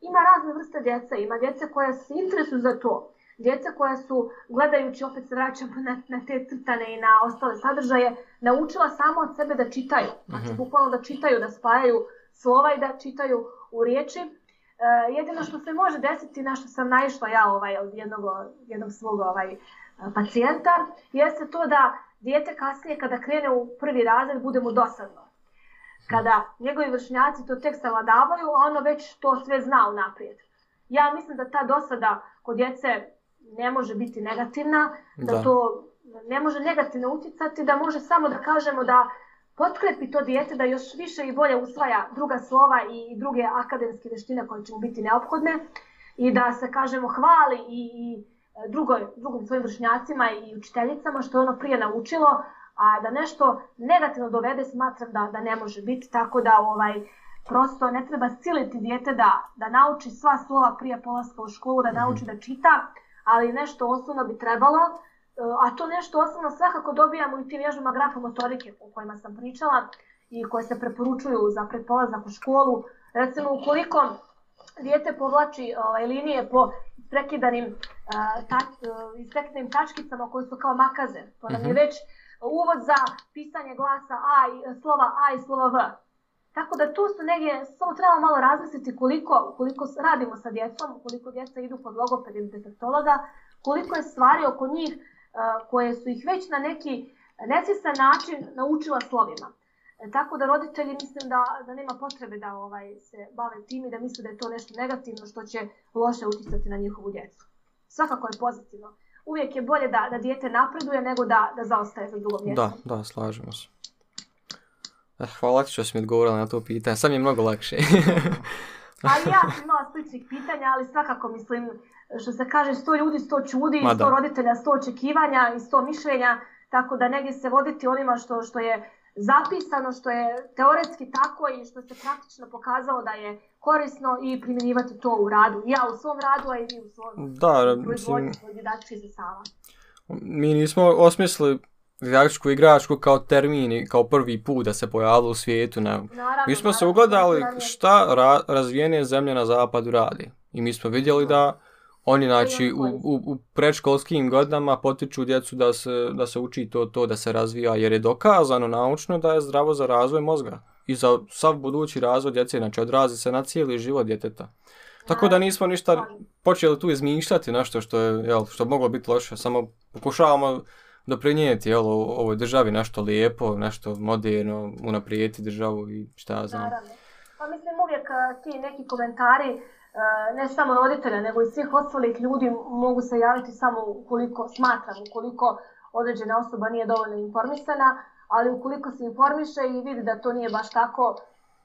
ima razne vrste djece, ima djece koja se interesuju za to. Djeca koja su, gledajući, opet se vraćamo na, na te crtane i na ostale sadržaje, naučila samo od sebe da čitaju. Znači, Mhm. bukvalno da čitaju, da spajaju slova i da čitaju u riječi. E, jedino što se može desiti, na što sam naišla ja ovaj, od jednog, jednog svog ovaj, pacijenta, jeste to da dijete kasnije kada krene u prvi razred bude mu dosadno. Kada njegovi vršnjaci to tek savladavaju, a ono već to sve zna unaprijed. Ja mislim da ta dosada kod djece ne može biti negativna, da, Da. to ne može negativno uticati, da može samo da kažemo da potkrepi to dijete da još više i bolje usvaja druga slova i druge akademske veštine koje će mu biti neophodne i da se kažemo hvali i, i drugoj, drugim svojim vršnjacima i učiteljicama što je ono prije naučilo, a da nešto negativno dovede smatram da, da ne može biti, tako da ovaj, prosto ne treba siliti dijete da, da nauči sva slova prije polaska u školu, da nauči da čita, ali nešto osnovno bi trebalo, e, a to nešto osnovno svakako dobijamo i tim vježbama grafomotorike o kojima sam pričala i koje se preporučuju za predpolazak u školu. Recimo, ukoliko dijete povlači ovaj, linije po prekidanim, uh, ta, uh, isprekidanim tačkicama koje su kao makaze, to nam je Mhm. već uvod za pisanje glasa A i slova A i slova V. Tako da tu su negdje, samo trebamo malo razmisliti koliko, koliko radimo sa djecom, koliko djeca idu kod logopeda ili defektologa, koliko je stvari oko njih koje su ih već na neki nesvjestan način naučila slovima. E, tako da roditelji mislim da, da nema potrebe da ovaj se bave tim i da misle da je to nešto negativno što će loše uticati na njihovu djecu. Svakako je pozitivno. Uvijek je bolje da, da dijete napreduje nego da, da zaostaje za drugom mjestu. Da, da, slažemo se. Eh, hvala ti što si mi odgovorila na to pitanje. Sam je mnogo lakše. *laughs* A i ja sam imala sličnih pitanja, ali svakako mislim, što se kaže, sto ljudi, sto čudi, Ma sto da. roditelja, sto očekivanja i sto mišljenja, tako da negdje se voditi onima što, što je zapisano, što je teoretski tako i što se praktično pokazalo da je korisno i primjenjivati to u radu. Ja u svom radu, a i vi u svom Da, sredstava. mi nismo osmislili didaktičku igračku kao termin i kao prvi put da se pojavilo u svijetu. Ne. Naravno, Mi smo se naravno, ugledali naravno. šta ra razvijenije zemlje na zapadu radi. I mi smo vidjeli da oni znači u, u, u predškolskim godinama potiču djecu da se, da se uči to, to, da se razvija, jer je dokazano naučno da je zdravo za razvoj mozga i za sav budući razvoj djece, znači odrazi se na cijeli život djeteta. Tako da nismo ništa počeli tu izmišljati nešto što je, jel, što je moglo biti loše, samo pokušavamo doprinijeti jel, ovoj državi nešto lijepo, nešto moderno, unaprijediti državu i šta ja znam. Naravno. Pa mislim uvijek ti neki komentari, ne samo roditelja, nego i svih ostalih ljudi mogu se javiti samo ukoliko smatram, ukoliko određena osoba nije dovoljno informisana, ali ukoliko se informiše i vidi da to nije baš tako,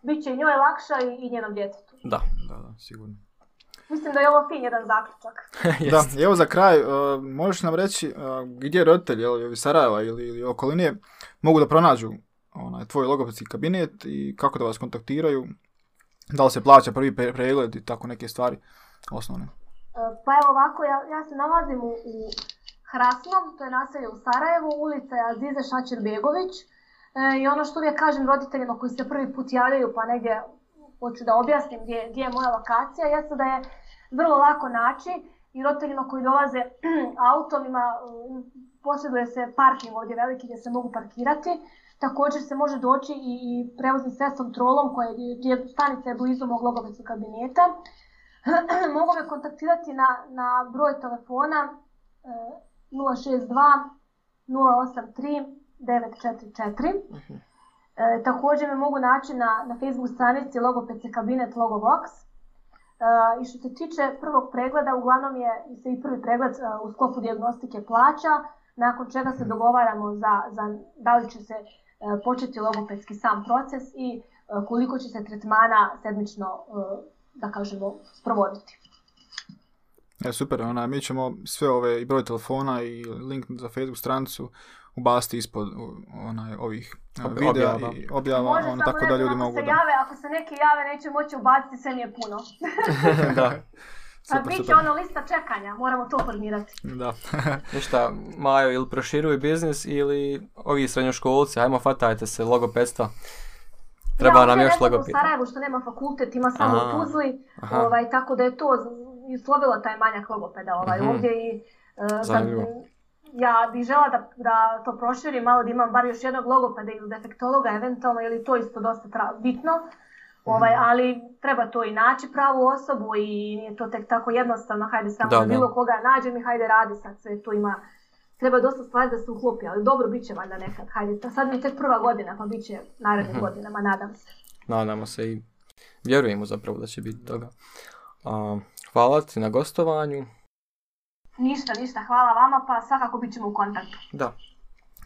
bit će i njoj lakša i, i njenom djetetu. Da. Da, da, sigurno. Mislim da je ovo fin jedan zaključak. *laughs* Da, i evo za kraj, uh, možeš nam reći uh, gdje roditelji, ili Sarajeva ili, ili okoline, mogu da pronađu onaj, tvoj logopedski kabinet i kako da vas kontaktiraju, da li se plaća prvi pre- pregled i tako neke stvari osnovne. E, Pa evo ovako, ja, ja se nalazim u, u Hrasnom, to je naselje u Sarajevu, ulica je Azize Šačer-Begović. E, I ono što uvijek kažem roditeljima koji se prvi put javljaju, pa negdje hoću da objasnim gdje, gdje je moja lokacija, jeste da je vrlo lako naći i roditeljima koji dolaze *clears throat* autom ima, posjeduje se parking ovdje veliki gdje se mogu parkirati. Također se može doći i, i prevoznim sredstvom trolom koje je stanica je blizu mog logopedskog kabineta. *clears throat* mogu me kontaktirati na, na broj telefona e, 062 083 944. E, također me mogu naći na, na Facebook stranici Logopedski kabinet Logovox. E, I što se tiče prvog pregleda, uglavnom je se i prvi pregled e, u sklopu dijagnostike plaća, nakon čega se dogovaramo za, za da li će se početi logopedski sam proces i e, koliko će se tretmana sedmično, e, da kažemo, sprovoditi. E, super, onaj, mi ćemo sve ove i broj telefona i link za Facebook stranicu ubaciti ispod onaj, ovih videa objava. i objava, Može ono, samo tako da ljudi ako mogu se da... jave, ako se neki jave, neće moći ubaciti, sve mi je puno. *laughs* *laughs* *laughs* da. Super, bit će super. ono lista čekanja, moramo to formirati. Da. *laughs* Ništa, Majo, ili proširuj biznis ili ovi srednjoškolci, ajmo fatajte se logopedstva. Treba ja, nam još logopeda. U Sarajevu što nema fakultet, ima samo Aha, u Tuzli, aha. ovaj, tako da je to islovilo taj manjak logopeda ovaj, Mhm. ovdje i kad, Zanimljivo. ja bih žela da, da to proširim malo, da imam bar još jednog logopeda ili defektologa eventualno, ili to isto dosta bitno. Ovaj, Mhm. ali treba to i naći pravu osobu i nije to tek tako jednostavno, hajde samo Da, da, da. bilo koga nađem i hajde radi sad sve tu ima treba dosta stvari da se uklopi, ali dobro bit će valjda nekad, hajde, ta- sad mi je tek prva godina, pa bit će narednim Mhm. godinama, nadam se. Nadamo se i vjerujemo zapravo da će biti toga. A, hvala ti na gostovanju. Ništa, ništa, hvala vama, pa svakako bit ćemo u kontaktu. Da,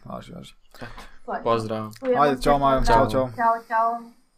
Važi, važi. To to. pozdrav. Ajde, čao, Majo, čao, čao. Ćao, čao.